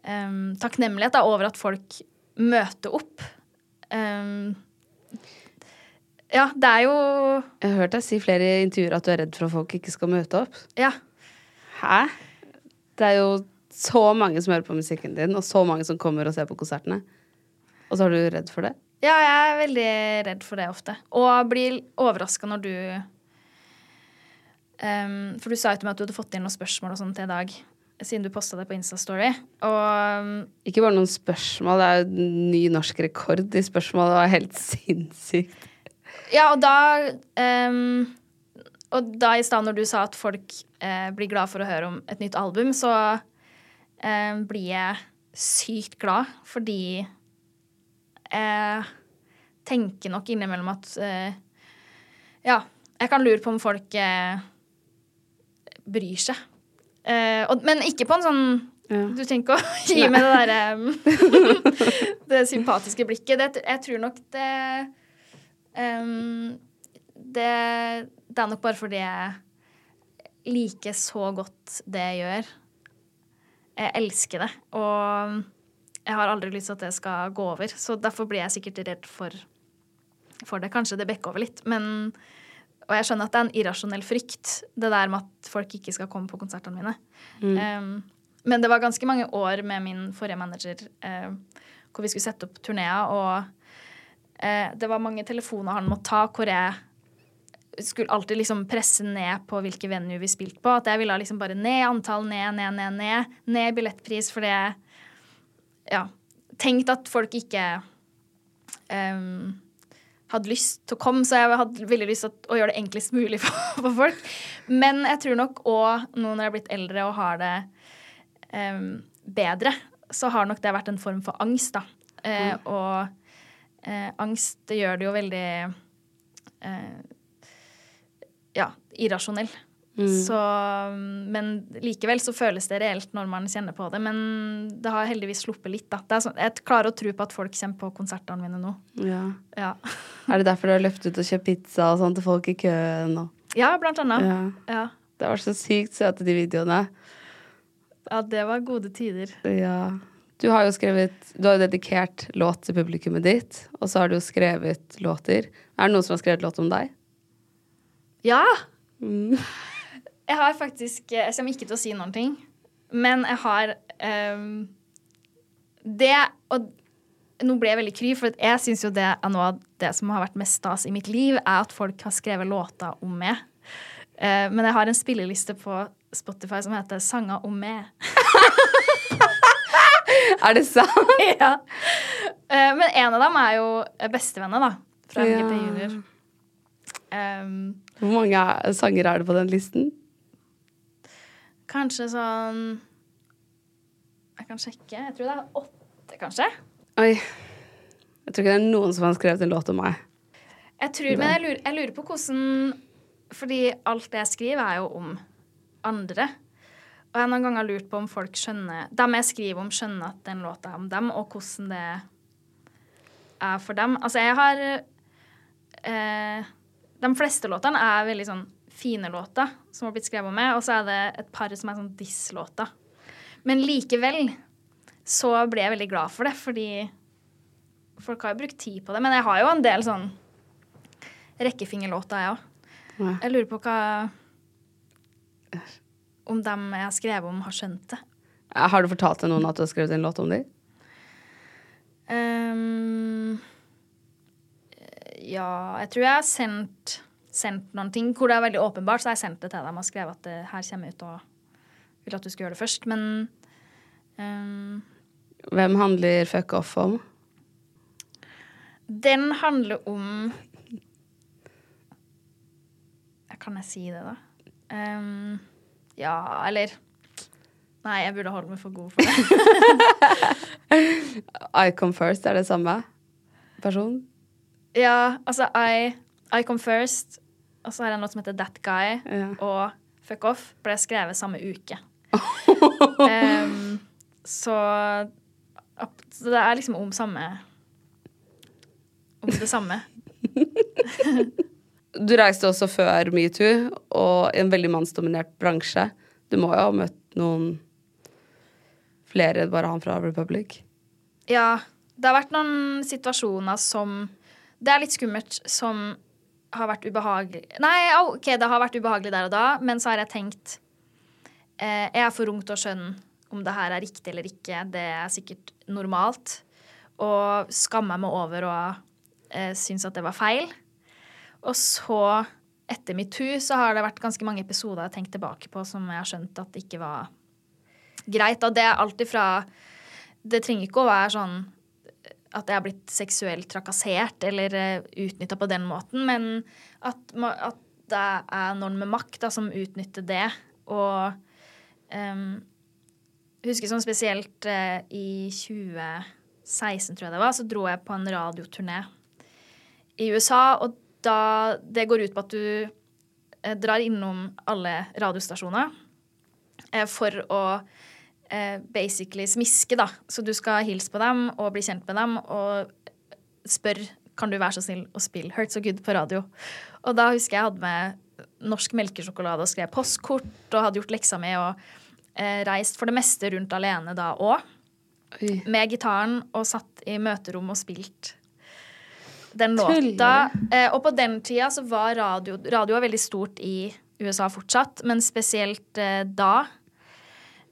em, takknemlighet da, over at folk møter opp. Em, ja, det er jo Jeg har hørt deg si flere intervjuer at du er redd for at folk ikke skal møte opp. Ja. Hæ? Det er jo så mange som hører på musikken din, og så mange som kommer og ser på konsertene. Og så er du redd for det? Ja, jeg er veldig redd for det ofte. Og blir overraska når du um, For du sa jo til meg at du hadde fått inn noen spørsmål og sånt til i dag. Siden du posta det på Instastory. Og em, Ikke bare noen spørsmål, det er jo ny norsk rekord i spørsmål. Det var helt [LAUGHS] sinnssykt. Ja, og da um, Og da i stad når du sa at folk uh, blir glad for å høre om et nytt album, så em, blir jeg sykt glad fordi jeg tenker nok innimellom at eh, Ja, jeg kan lure på om folk bryr seg. Og, men ikke på en sånn Du trenger ikke å [LAUGHS] gi meg det derre [LAUGHS] Det sympatiske blikket. Det, jeg tror nok det em, det, det er nok bare fordi jeg liker så godt det jeg gjør. Jeg elsker det. Og jeg har aldri lyst til at det skal gå over. Så derfor blir jeg sikkert redd for, for det. Kanskje det bekker over litt. Men, og jeg skjønner at det er en irrasjonell frykt, det der med at folk ikke skal komme på konsertene mine. Mm. Um, men det var ganske mange år med min forrige manager uh, hvor vi skulle sette opp turneer, og det var mange telefoner han måtte ta hvor jeg skulle alltid liksom presse ned på hvilke venue vi spilte på. At jeg ville liksom bare ned antall, ned, ned, ned, ned. Ned billettpris fordi jeg ja, tenkte at folk ikke um, hadde lyst til å komme, så jeg hadde veldig lyst til å, gjøre det enklest mulig [LAUGHS] for, for folk. Men jeg tror nok òg nå når jeg er blitt eldre og har det um, bedre, så har nok det vært en form for angst, da. Eh, Og eh, angst det gjør det jo veldig eh, ja, irrasjonell. Så, men likevel så føles det reelt når man kjenner på det. Men det har heldigvis sluppet litt, da. Det er sånn, jeg klarer å tro på at folk kommer på konsertene mine nå. Ja. Ja, [LAUGHS] Er det derfor du har løpt ut og kjøpt pizza og sånn til folk i køen? Og? ja blant annet. Ja. Ja. Det var så sykt søte, de videoene. ja, det var gode tider. Ja. Du har jo skrevet Du har jo dedikert låt til publikummet ditt, og så har du jo skrevet låter. Er det noen som har skrevet låt om deg? Ja! Mm. Jeg har faktisk Jeg kommer ikke til å si noen ting, men jeg har um, Det Og nå ble jeg veldig kry, for jeg syns jo det er noe av det som har vært mest stas i mitt liv, er at folk har skrevet låter om meg. Uh, men jeg har en spilleliste på Spotify som heter 'Sanger om meg'. [LAUGHS] [LAUGHS] Er det sant? [LAUGHS] ja. Eh, men en av dem er jo bestevenner, da. Fra Ja. MGP Junior. Um, Hvor mange er- sanger er det på den listen? kanskje sånn Jeg kan sjekke. Jeg tror det er åtte, kanskje. Oi. Jeg tror ikke det er noen som har skrevet en låt om meg. Jeg tror, men jeg lurer, jeg lurer på hvordan Fordi alt det jeg skriver, er jo om andre. Og jeg har noen ganger lurt på om folk skjønner Dem jeg skriver om, skjønner at den låta er om dem, og hvordan det er for dem. Altså, jeg har eh, De fleste låtene er veldig sånn fine låter som har blitt skrevet om meg, og så er det et par som er sånn diss-låter. Men likevel så ble jeg veldig glad for det, fordi folk har jo brukt tid på det. Men jeg har jo en del sånn rekkefingerlåter, jeg òg. Jeg lurer på hva Om dem jeg har skrevet om, har skjønt det. Har du fortalt til noen at du har skrevet en låt om dem? Um, ja, jeg tror jeg har sendt, sendt noen ting hvor det er veldig åpenbart, så har jeg sendt det til dem og skrevet at det her kommer ut og vil at du skal gjøre det først. Men um, Hvem handler Fuck Off om? den handler om Kan jeg si det, da? Ehm, ja, eller Nei, jeg burde holde meg for god for det. [LAUGHS] I Come First, er det samme person? Ja, altså I, I Come First, og så har jeg noe som heter That Guy, Ja. og Fuck Off ble skrevet samme uke. [LAUGHS] um, så, så det er liksom om samme Om det samme. [LAUGHS] Du reiste også før metoo, og i en veldig mannsdominert bransje. Du må jo ha møtt noen flere bare han fra Republic. Ja, det har vært noen situasjoner som Det er litt skummelt, som har vært ubehagelig Nei, OK, det har vært ubehagelig der og da, men så har jeg tenkt eh, Jeg er for ung til å skjønne om det her er riktig eller ikke. Det er sikkert normalt. Og skammer meg over å eh, synes at det var feil. Og så, etter metoo, så har det vært ganske mange episoder jeg har tenkt tilbake på som jeg har skjønt at det ikke var greit. Og det er alt ifra Det trenger ikke å være sånn at jeg har blitt seksuelt trakassert eller uh, utnytta på den måten, men at, at det er noen med makt da, som utnytter det. Og um, husker sånn spesielt uh, i 2016, tror jeg det var, så dro jeg på en radioturné i USA, og da Det går ut på at du eh, drar innom alle radiostasjoner eh, for å eh, basically smiske, da. Så du skal hilse på dem og bli kjent med dem og spørre kan du være så snill å spille Hurt So Good på radio. Og da husker jeg jeg hadde med norsk melkesjokolade og skrev postkort og hadde gjort leksa mi og eh, reist for det meste rundt alene da òg. Med gitaren og satt i møterom og spilt den låta. Eh, og på den tida så var radio Radio var veldig stort i USA fortsatt, men spesielt eh, da.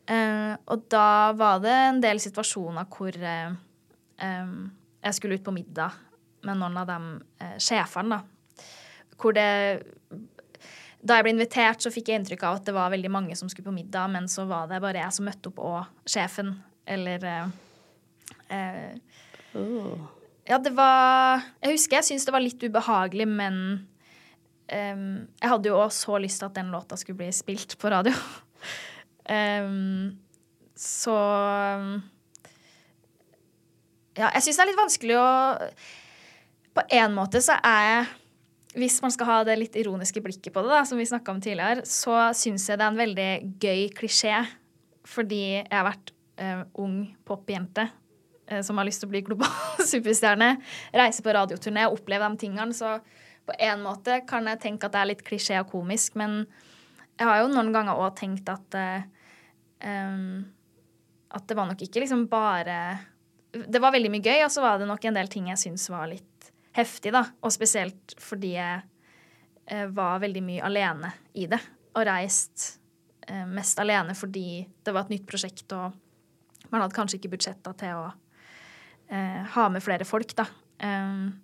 Eh, og da var det en del situasjoner hvor eh, jeg skulle ut på middag med noen av de sjefene, da. Hvor det Da jeg ble invitert, så fikk jeg inntrykk av at det var veldig mange som skulle på middag, men så var det bare jeg som møtte opp, og sjefen, eller eh, eh, Ja, det var Jeg husker jeg syntes det var litt ubehagelig, men um, jeg hadde jo også så lyst til at den låta skulle bli spilt på radio. um, [LAUGHS] så Ja, jeg syns det er litt vanskelig å På en måte så er jeg hvis man skal ha det litt ironiske blikket på det, da, som vi snakka om tidligere, så syns jeg det er en veldig gøy klisjé. Fordi jeg har vært uh, ung popjente som har lyst til å bli global [LAUGHS] superstjerne. Reise på radioturné og oppleve de tingene. Så på en måte kan jeg tenke at det er litt klisjé og komisk, men jeg har jo noen ganger òg tenkt at eh, At det var nok ikke liksom bare Det var veldig mye gøy, og så var det nok en del ting jeg syns var litt heftig, da. Og spesielt fordi jeg uh, var veldig mye alene i det. Og reist uh, mest alene fordi det var et nytt prosjekt, og man hadde kanskje ikke budsjetta til å eh, ha med flere folk, da. Um,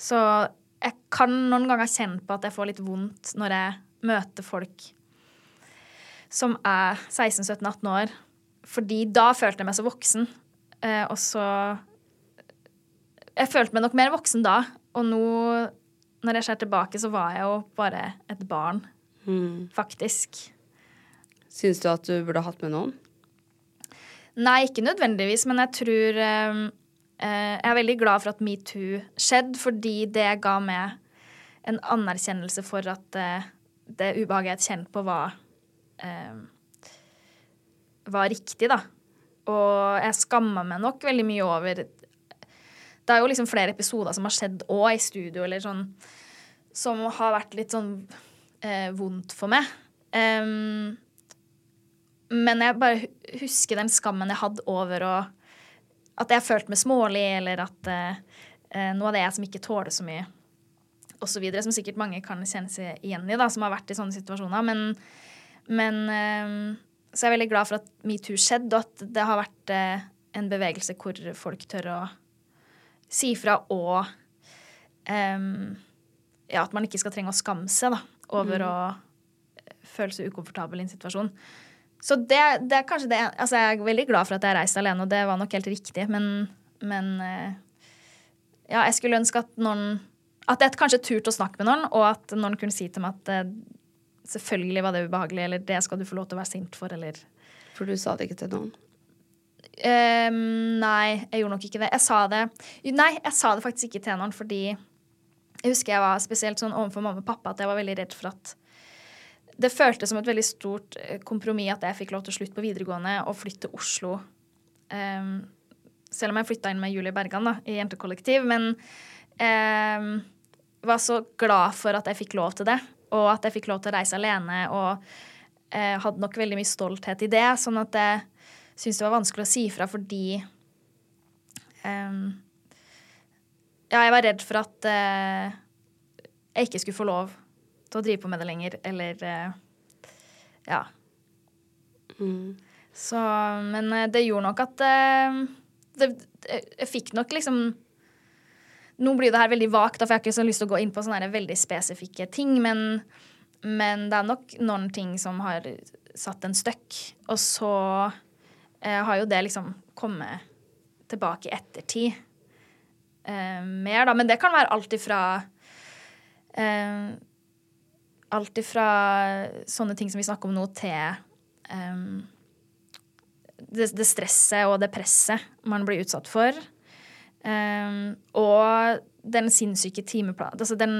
så jeg kan noen ganger kjenne på at jeg får litt vondt når jeg møter folk som er 16-17-18 år. Fordi da følte jeg meg så voksen. Eh, og så Jeg følte meg nok mer voksen da. Og nå, når jeg ser tilbake, så var jeg jo bare et barn. Faktisk. Syns du at du burde hatt med noen? Nei, ikke nødvendigvis, men jeg tror eh, Jeg er veldig glad for at metoo skjedde, fordi det ga meg en anerkjennelse for at eh, det ubehaget jeg kjente på, var eh, var riktig, da. Og jeg skamma meg nok veldig mye over Det er jo liksom flere episoder som har skjedd òg i studio, eller sånn Som har vært litt sånn eh, vondt for meg. Em, men jeg bare husker den skammen jeg hadde over å At jeg har følt meg smålig, eller at eh, av det er jeg som ikke tåler så mye, osv. Som sikkert mange kan kjenne seg igjen i, da, som har vært i sånne situasjoner. Men, men eh, så jeg er veldig glad for at metoo skjedde, og at det har vært eh, en bevegelse hvor folk tør å si fra og em, ja, at man ikke skal trenge å skamme seg da, over Mm. å føle seg ukomfortabel i en situasjon. Så det, det er kanskje det Altså, jeg er veldig glad for at jeg reiste alene, og det var nok helt riktig, men, men eh, Ja, jeg skulle ønske at noen At jeg kanskje turte å snakke med noen, og at noen kunne si til meg at eh, selvfølgelig var det ubehagelig, eller det skal du få lov til å være sint for, eller For du sa det ikke til noen? Um, nei, jeg gjorde nok ikke det. Jeg sa det Nei, jeg sa det faktisk ikke til noen, fordi jeg husker jeg var spesielt sånn overfor mamma og pappa at jeg var veldig redd for at Det føltes som et veldig stort eh, kompromiss at jeg fikk lov til å slutte på videregående og flytte til Oslo. Um, selv om jeg flytta inn med Julie Bergan da, i jentekollektiv. Men um, var så glad for at jeg fikk lov til det, og at jeg fikk lov til å reise alene. Og uh, hadde nok veldig mye stolthet i det, sånn at jeg syntes det var vanskelig å si fra fordi um, Ja, jeg var redd for at uh, jeg ikke skulle få lov til å drive på med det lenger, eller eh, Ja. Så Men eh, det gjorde nok at eh, det, Jeg fikk nok liksom Nå blir det her veldig vagt, for jeg har ikke så lyst til å gå inn på sånne veldig spesifikke ting, men, men det er nok noen ting som har satt en støkk. Og så eh, har jo det liksom kommet tilbake i ettertid eh, mer, da. Men det kan være alt ifra eh, Alt ifra sånne ting som vi snakker om nå, til um, det, det stresset og det presset man blir utsatt for. Um, og den sinnssyke timeplanen Altså den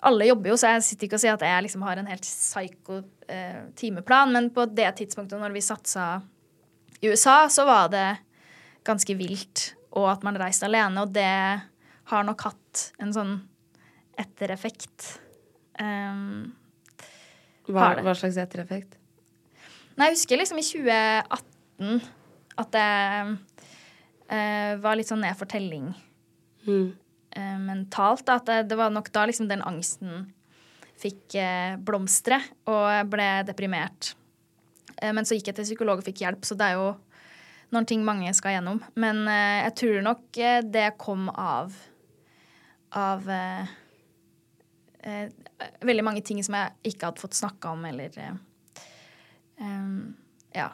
Alle jobber jo, så jeg sitter ikke og sier at jeg liksom har en helt psyko uh, timeplan, men på det tidspunktet når vi satsa i USA, så var det ganske vilt. Og at man reiste alene, og det har nok hatt en sånn ettereffekt. Um, Hva, hva slags ettereffekt? Nei, jeg husker liksom i 2018 at det uh, var litt sånn ned for telling Mm. uh, mentalt. Da, at det, det var nok da liksom den angsten fikk uh, blomstre, og ble deprimert. Men så gikk jeg til psykolog og fikk hjelp, så det er jo noen ting mange skal gjennom. Men jeg tror nok det kom av av veldig mange ting som jeg ikke hadde fått snakka om, eller eh, Ja.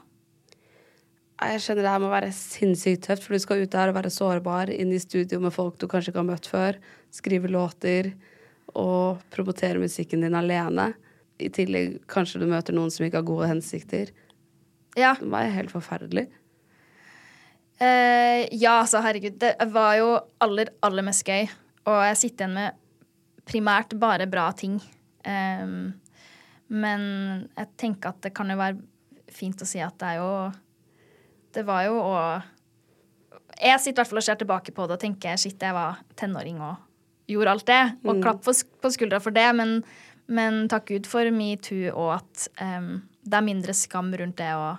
Jeg skjønner det her må være sinnssykt tøft, for du skal ut der og være sårbar inn i studio med folk du kanskje ikke har møtt før. Skrive låter og promotere musikken din alene. I tillegg kanskje du møter noen som ikke har gode hensikter. Ja. Det var helt forferdelig. Uh, ja, altså, herregud. Det var jo aller, aller mest gøy. Og jeg sitter igjen med primært bare bra ting. Um, men jeg tenker at det kan jo være fint å si at det er jo Det var jo å Jeg sitter i hvert fall og ser tilbake på det og tenker shit, jeg var tenåring og gjorde alt det. Og Mm. klapp på, skuldra for det, men, men takk Gud for metoo og at um, det er mindre skam rundt det å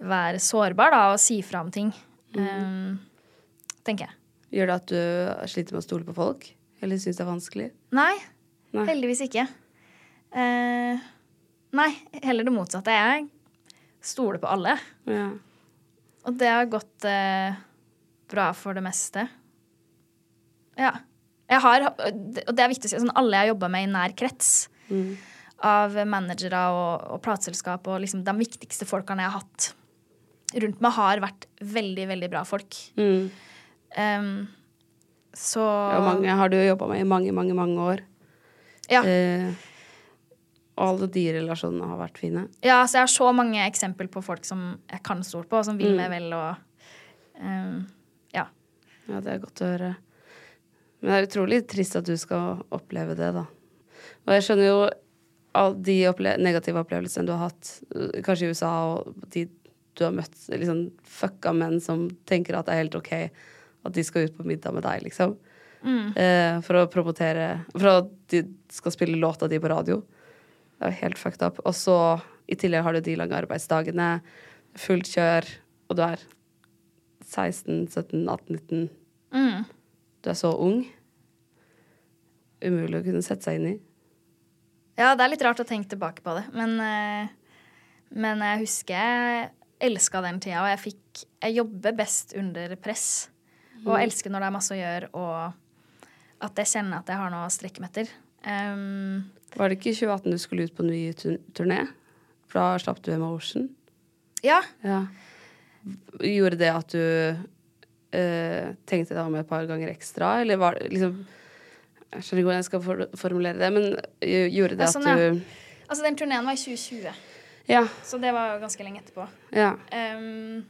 være sårbar da, og si fra om ting. Ehm, tenker jeg. Gjør det at du sliter med å stole på folk? Eller syns det er vanskelig? Nei, Nei. heldigvis ikke. Eh, nei, heller det motsatte. Jeg stoler på alle. Ja. Og det har gått eh, bra for det meste. Ja. Jeg har, og det er viktig å si, sånn alle jeg har jobba med i nær krets av managere og, og plateselskap og liksom de viktigste folkene jeg har hatt rundt meg, har vært veldig, veldig bra folk. Mm. Em, så mange har du jobba med i mange, mange, mange år. Ja. Eh, og alle de relasjonene har vært fine. Ja, så jeg har så mange eksempel på folk som jeg kan stole på, og som vil Mm. meg vel og um, Ja. Ja, det er godt å høre. Men det er utrolig trist at du skal oppleve det, da. Og jeg skjønner jo alle de opple negative opplevelsene du har hatt, øh, kanskje i USA, og de du har møtt liksom fucka menn som tenker at det er helt OK at de skal ut på middag med deg, liksom. Mm. Eh, for å promotere For at de skal spille låta di på radio. Det er helt fucked up. Og så i tillegg har du de lange arbeidsdagene, fullt kjør, og du er 16, 17, 18, 19 Mm. Du er så ung. Umulig å kunne sette seg inn i. Ja, det er litt rart å tenke tilbake på det, men, eh, men jeg husker jeg elska den tida, og jeg fikk Jeg jobber best under press. Og Mm. elsker når det er masse å gjøre, og at jeg kjenner at jeg har noe å strekke meg etter. Um, Var det ikke i 2018 du skulle ut på en ny turné? For da slapp du Emotion. ja. Ja. Gjorde det at du eh, tenkte deg om et par ganger ekstra, eller var det liksom Jeg skjønner ikke hvordan jeg skal for formulere det, men gjorde det Ja, at du ja. Altså, den turneen var i 2020, Ja. så det var jo ganske lenge etterpå. Ja. Um,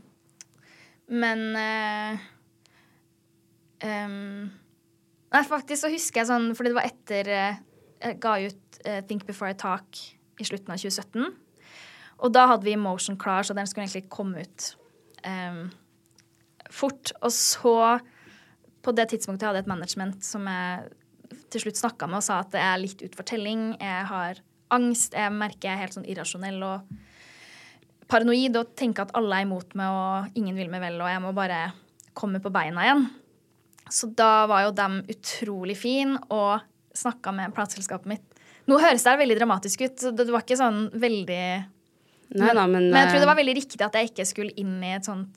men eh, um, Nei, faktisk så husker jeg sånn Fordi det var etter eh, Jeg ga ut uh, Think Before I Talk i slutten av 2017. Og da hadde vi Emotion klar, så den skulle egentlig komme ut um, fort. Og så, på det tidspunktet, hadde jeg et management som jeg til slutt snakka med og sa at det er litt utfortelling. Jeg har angst. Jeg merker jeg er helt sånn irrasjonell og paranoid og tenker at alle er imot meg og ingen vil meg vel, og jeg må bare komme på beina igjen. Så da var jo dem utrolig fin og snakka med plateselskapet mitt. Nå høres det veldig dramatisk ut, så det var ikke sånn veldig Nei da, men, men jeg tror det var eh, veldig riktig at jeg ikke skulle inn i et sånt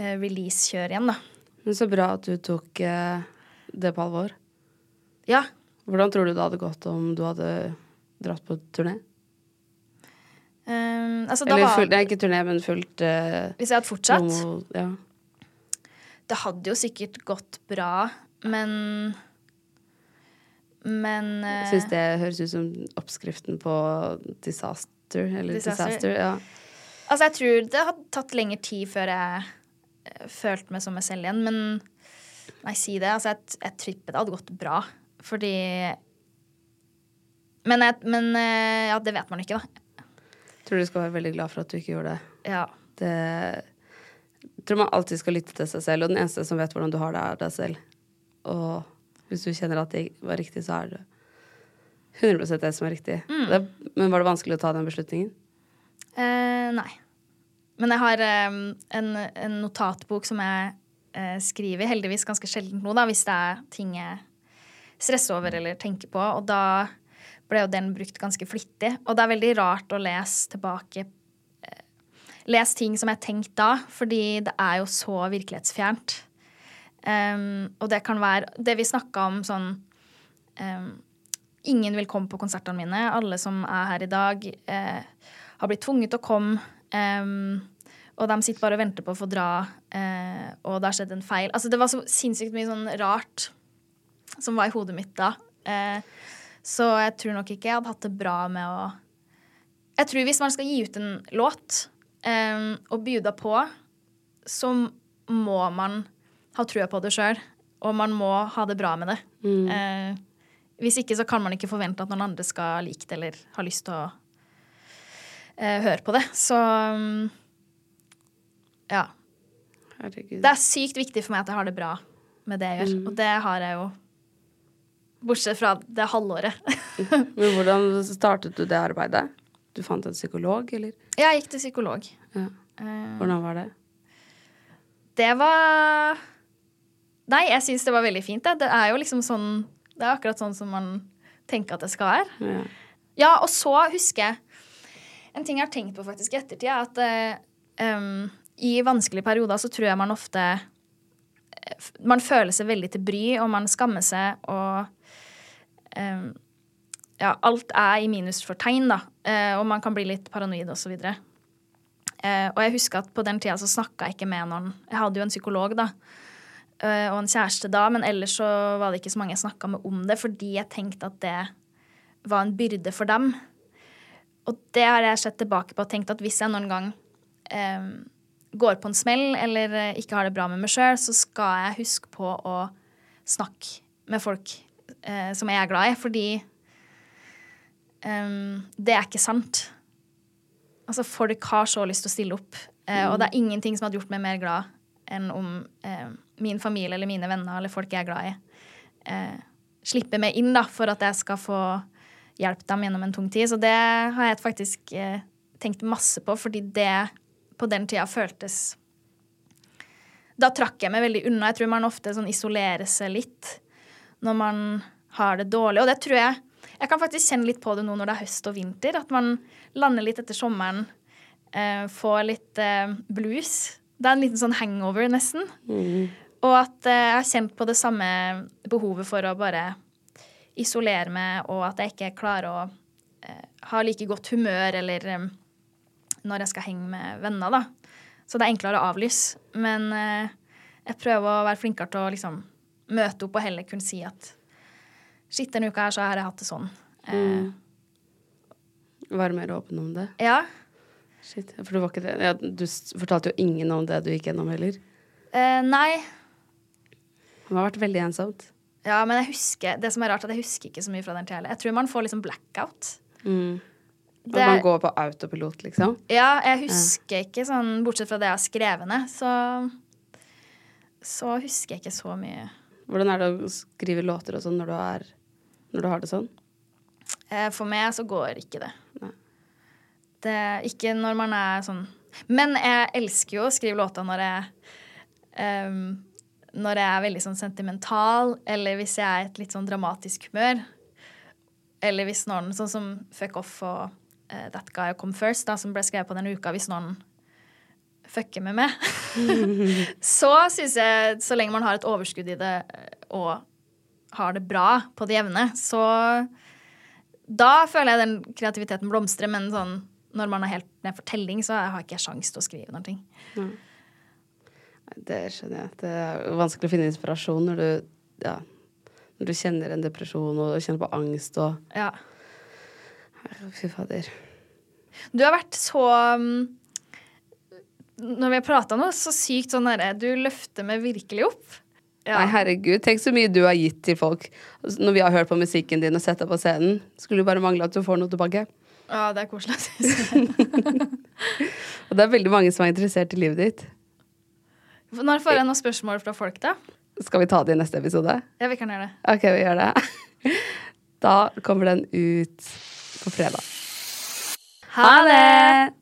uh, release-kjør igjen, da. Men så bra at du tok uh, det på alvor. Ja. Hvordan tror du det hadde gått om du hadde dratt på turné? Um, altså, Eller var, fullt, ikke turné, men fullt uh, hvis jeg hadde fortsatt Noe, ja. Det hadde jo sikkert gått bra, men Men eh, Jeg syns det høres ut som oppskriften på disaster. Eller Disaster. disaster, ja. Altså, jeg tror det hadde tatt lengre tid før jeg eh, følte meg som meg selv igjen, men Nei, si det. Altså, jeg, jeg tripper det hadde gått bra, fordi men, jeg, men eh, ja, det vet man ikke, da. Tror du skal være veldig glad for at du ikke gjorde det. Ja. det. Jeg tror man alltid skal lytte til seg selv, og den eneste som vet hvordan du har det, er deg selv. Og hvis du kjenner at det var riktig, så er det 100% det som er riktig. Mm. Det, men var det vanskelig å ta den beslutningen? Eh, nei. Men jeg har eh, en, en notatbok som jeg eh, skriver, heldigvis ganske sjelden nå, da, hvis det er ting jeg stresser over eller tenker på. Og da ble jo den brukt ganske flittig. Og det er veldig rart å lese tilbake Lese ting som jeg tenkte da, fordi det er jo så virkelighetsfjernt. Um, og det kan være Det vi snakka om sånn um, Ingen vil komme på konsertene mine. Alle som er her i dag, uh, har blitt tvunget til å komme. Um, og de sitter bare og venter på å få dra, uh, og det har skjedd en feil. Altså, det var så sinnssykt mye sånn rart som var i hodet mitt da. Uh, så jeg tror nok ikke jeg hadde hatt det bra med å Jeg tror hvis man skal gi ut en låt eh, og bjuda på, så må man ha trua på det sjøl, og man må ha det bra med det. Mm. Uh, hvis ikke så kan man ikke forvente at noen andre skal like det eller ha lyst til å uh, høre på det. Så um, ja. Herregud. Det er sykt viktig for meg at jeg har det bra med det jeg gjør. Mm. Og det har jeg jo Bortsett fra det halvåret. [LAUGHS] Men hvordan startet du det arbeidet? Du fant en psykolog, eller? Ja, Jeg gikk til psykolog. Ja. Eh, Hvordan var det? Det var Nei, jeg syns det var veldig fint. Det. det er jo liksom sånn Det er akkurat sånn som man tenker at det skal være. Ja. Ja, og så husker jeg En ting jeg har tenkt på faktisk i ettertid, er at em, i vanskelige perioder så tror jeg man ofte eh, Man føler seg veldig til bry, og man skammer seg, og em, Ja, alt er i minusfortegn, da. Eh, og man kan bli litt paranoid og så videre. Eh, og jeg husker at på den tida så snakka jeg ikke med noen. Jeg hadde jo en psykolog, da. eh, og en kjæreste da, men ellers så var det ikke så mange jeg snakka med om det, fordi jeg tenkte at det var en byrde for dem. Og det har jeg sett tilbake på og tenkt at hvis jeg noen gang eh, går på en smell eller ikke har det bra med meg sjøl, så skal jeg huske på å snakke med folk eh, som jeg er glad i, fordi eh, det er ikke sant. Altså, folk har så lyst til å stille opp, eh, og det er ingenting som hadde gjort meg mer glad enn om uh, min familie eller mine venner eller folk jeg er glad i, uh, slipper meg inn da, for at jeg skal få hjelpe dem gjennom en tung tid. Så det har jeg faktisk tenkt masse på, fordi det på den tida føltes Da trakk jeg meg veldig unna. Jeg tror man ofte sånn isolerer seg litt når man har det dårlig. Og det tror jeg Jeg kan faktisk kjenne litt på det nå når det er høst og vinter. At man lander litt etter sommeren, eh, får litt eh, blues. Det er en liten sånn hangover, nesten. Og at eh, jeg har kjent på det samme behovet for å bare isolere meg, og at jeg ikke klarer å eh, ha like godt humør eller eh, når jeg skal henge med venner, da. Så det er enklere å avlyse. Men eh, jeg prøver å være flinkere til å liksom møte opp og heller kunne si at shit, denne uka her så har jeg hatt det sånn. Eh, Være mer åpen om det? Ja. Shit, for du var ikke det. Ja, du fortalte jo ingen om det du gikk gjennom heller. Eh, nei. Det har vært veldig ensomt. Ja, men jeg husker, det som er rart, at jeg husker ikke så mye fra den tida heller. Jeg tror man får liksom blackout. Mm. At Det- man går på autopilot, liksom. Ja, jeg husker ikke sånn, bortsett fra det jeg har skrevet ned, så Så husker jeg ikke så mye. Hvordan er det å skrive låter og sånn når du er Når du har det sånn? Eh, For meg så går ikke det. Det. Ikke når man er sånn Men jeg elsker jo å skrive låter når jeg um, Når jeg er veldig sånn sentimental, eller hvis jeg er i et litt sånn dramatisk humør. Eller hvis noen Sånn som Fuck Off og uh, That Guy Come First, da, som ble skrevet på denne uka. Hvis noen fucker med meg, [LAUGHS] så syns jeg Så lenge man har et overskudd i det eh, og har det bra på det jevne, så da føler jeg den kreativiteten blomstrer, men sånn når man er helt ned for telling, så har jeg ikke sjans til å skrive noe. Mm. Det skjønner jeg. Det er vanskelig å finne inspirasjon når du Ja. Når du kjenner en depresjon og kjenner på angst og Ja. Fy fader. Du har vært så um, Når vi har prata nå, så sykt sånn herre Du løfter meg virkelig opp. Ja. Nei, herregud, tenk så mye du har gitt til folk Altså, når vi har hørt på musikken din og sett deg på scenen. Skulle jo bare mangle at du får noe tilbake. Ja, det er koselig. å si. [LAUGHS] Og det er veldig mange som er interessert i livet ditt. Når får jeg noen spørsmål fra folk, da? Skal vi ta det i neste episode? Ja, vi kan gjøre det. Ok, vi gjør det. [LAUGHS] Da kommer den ut på fredag. Ha det!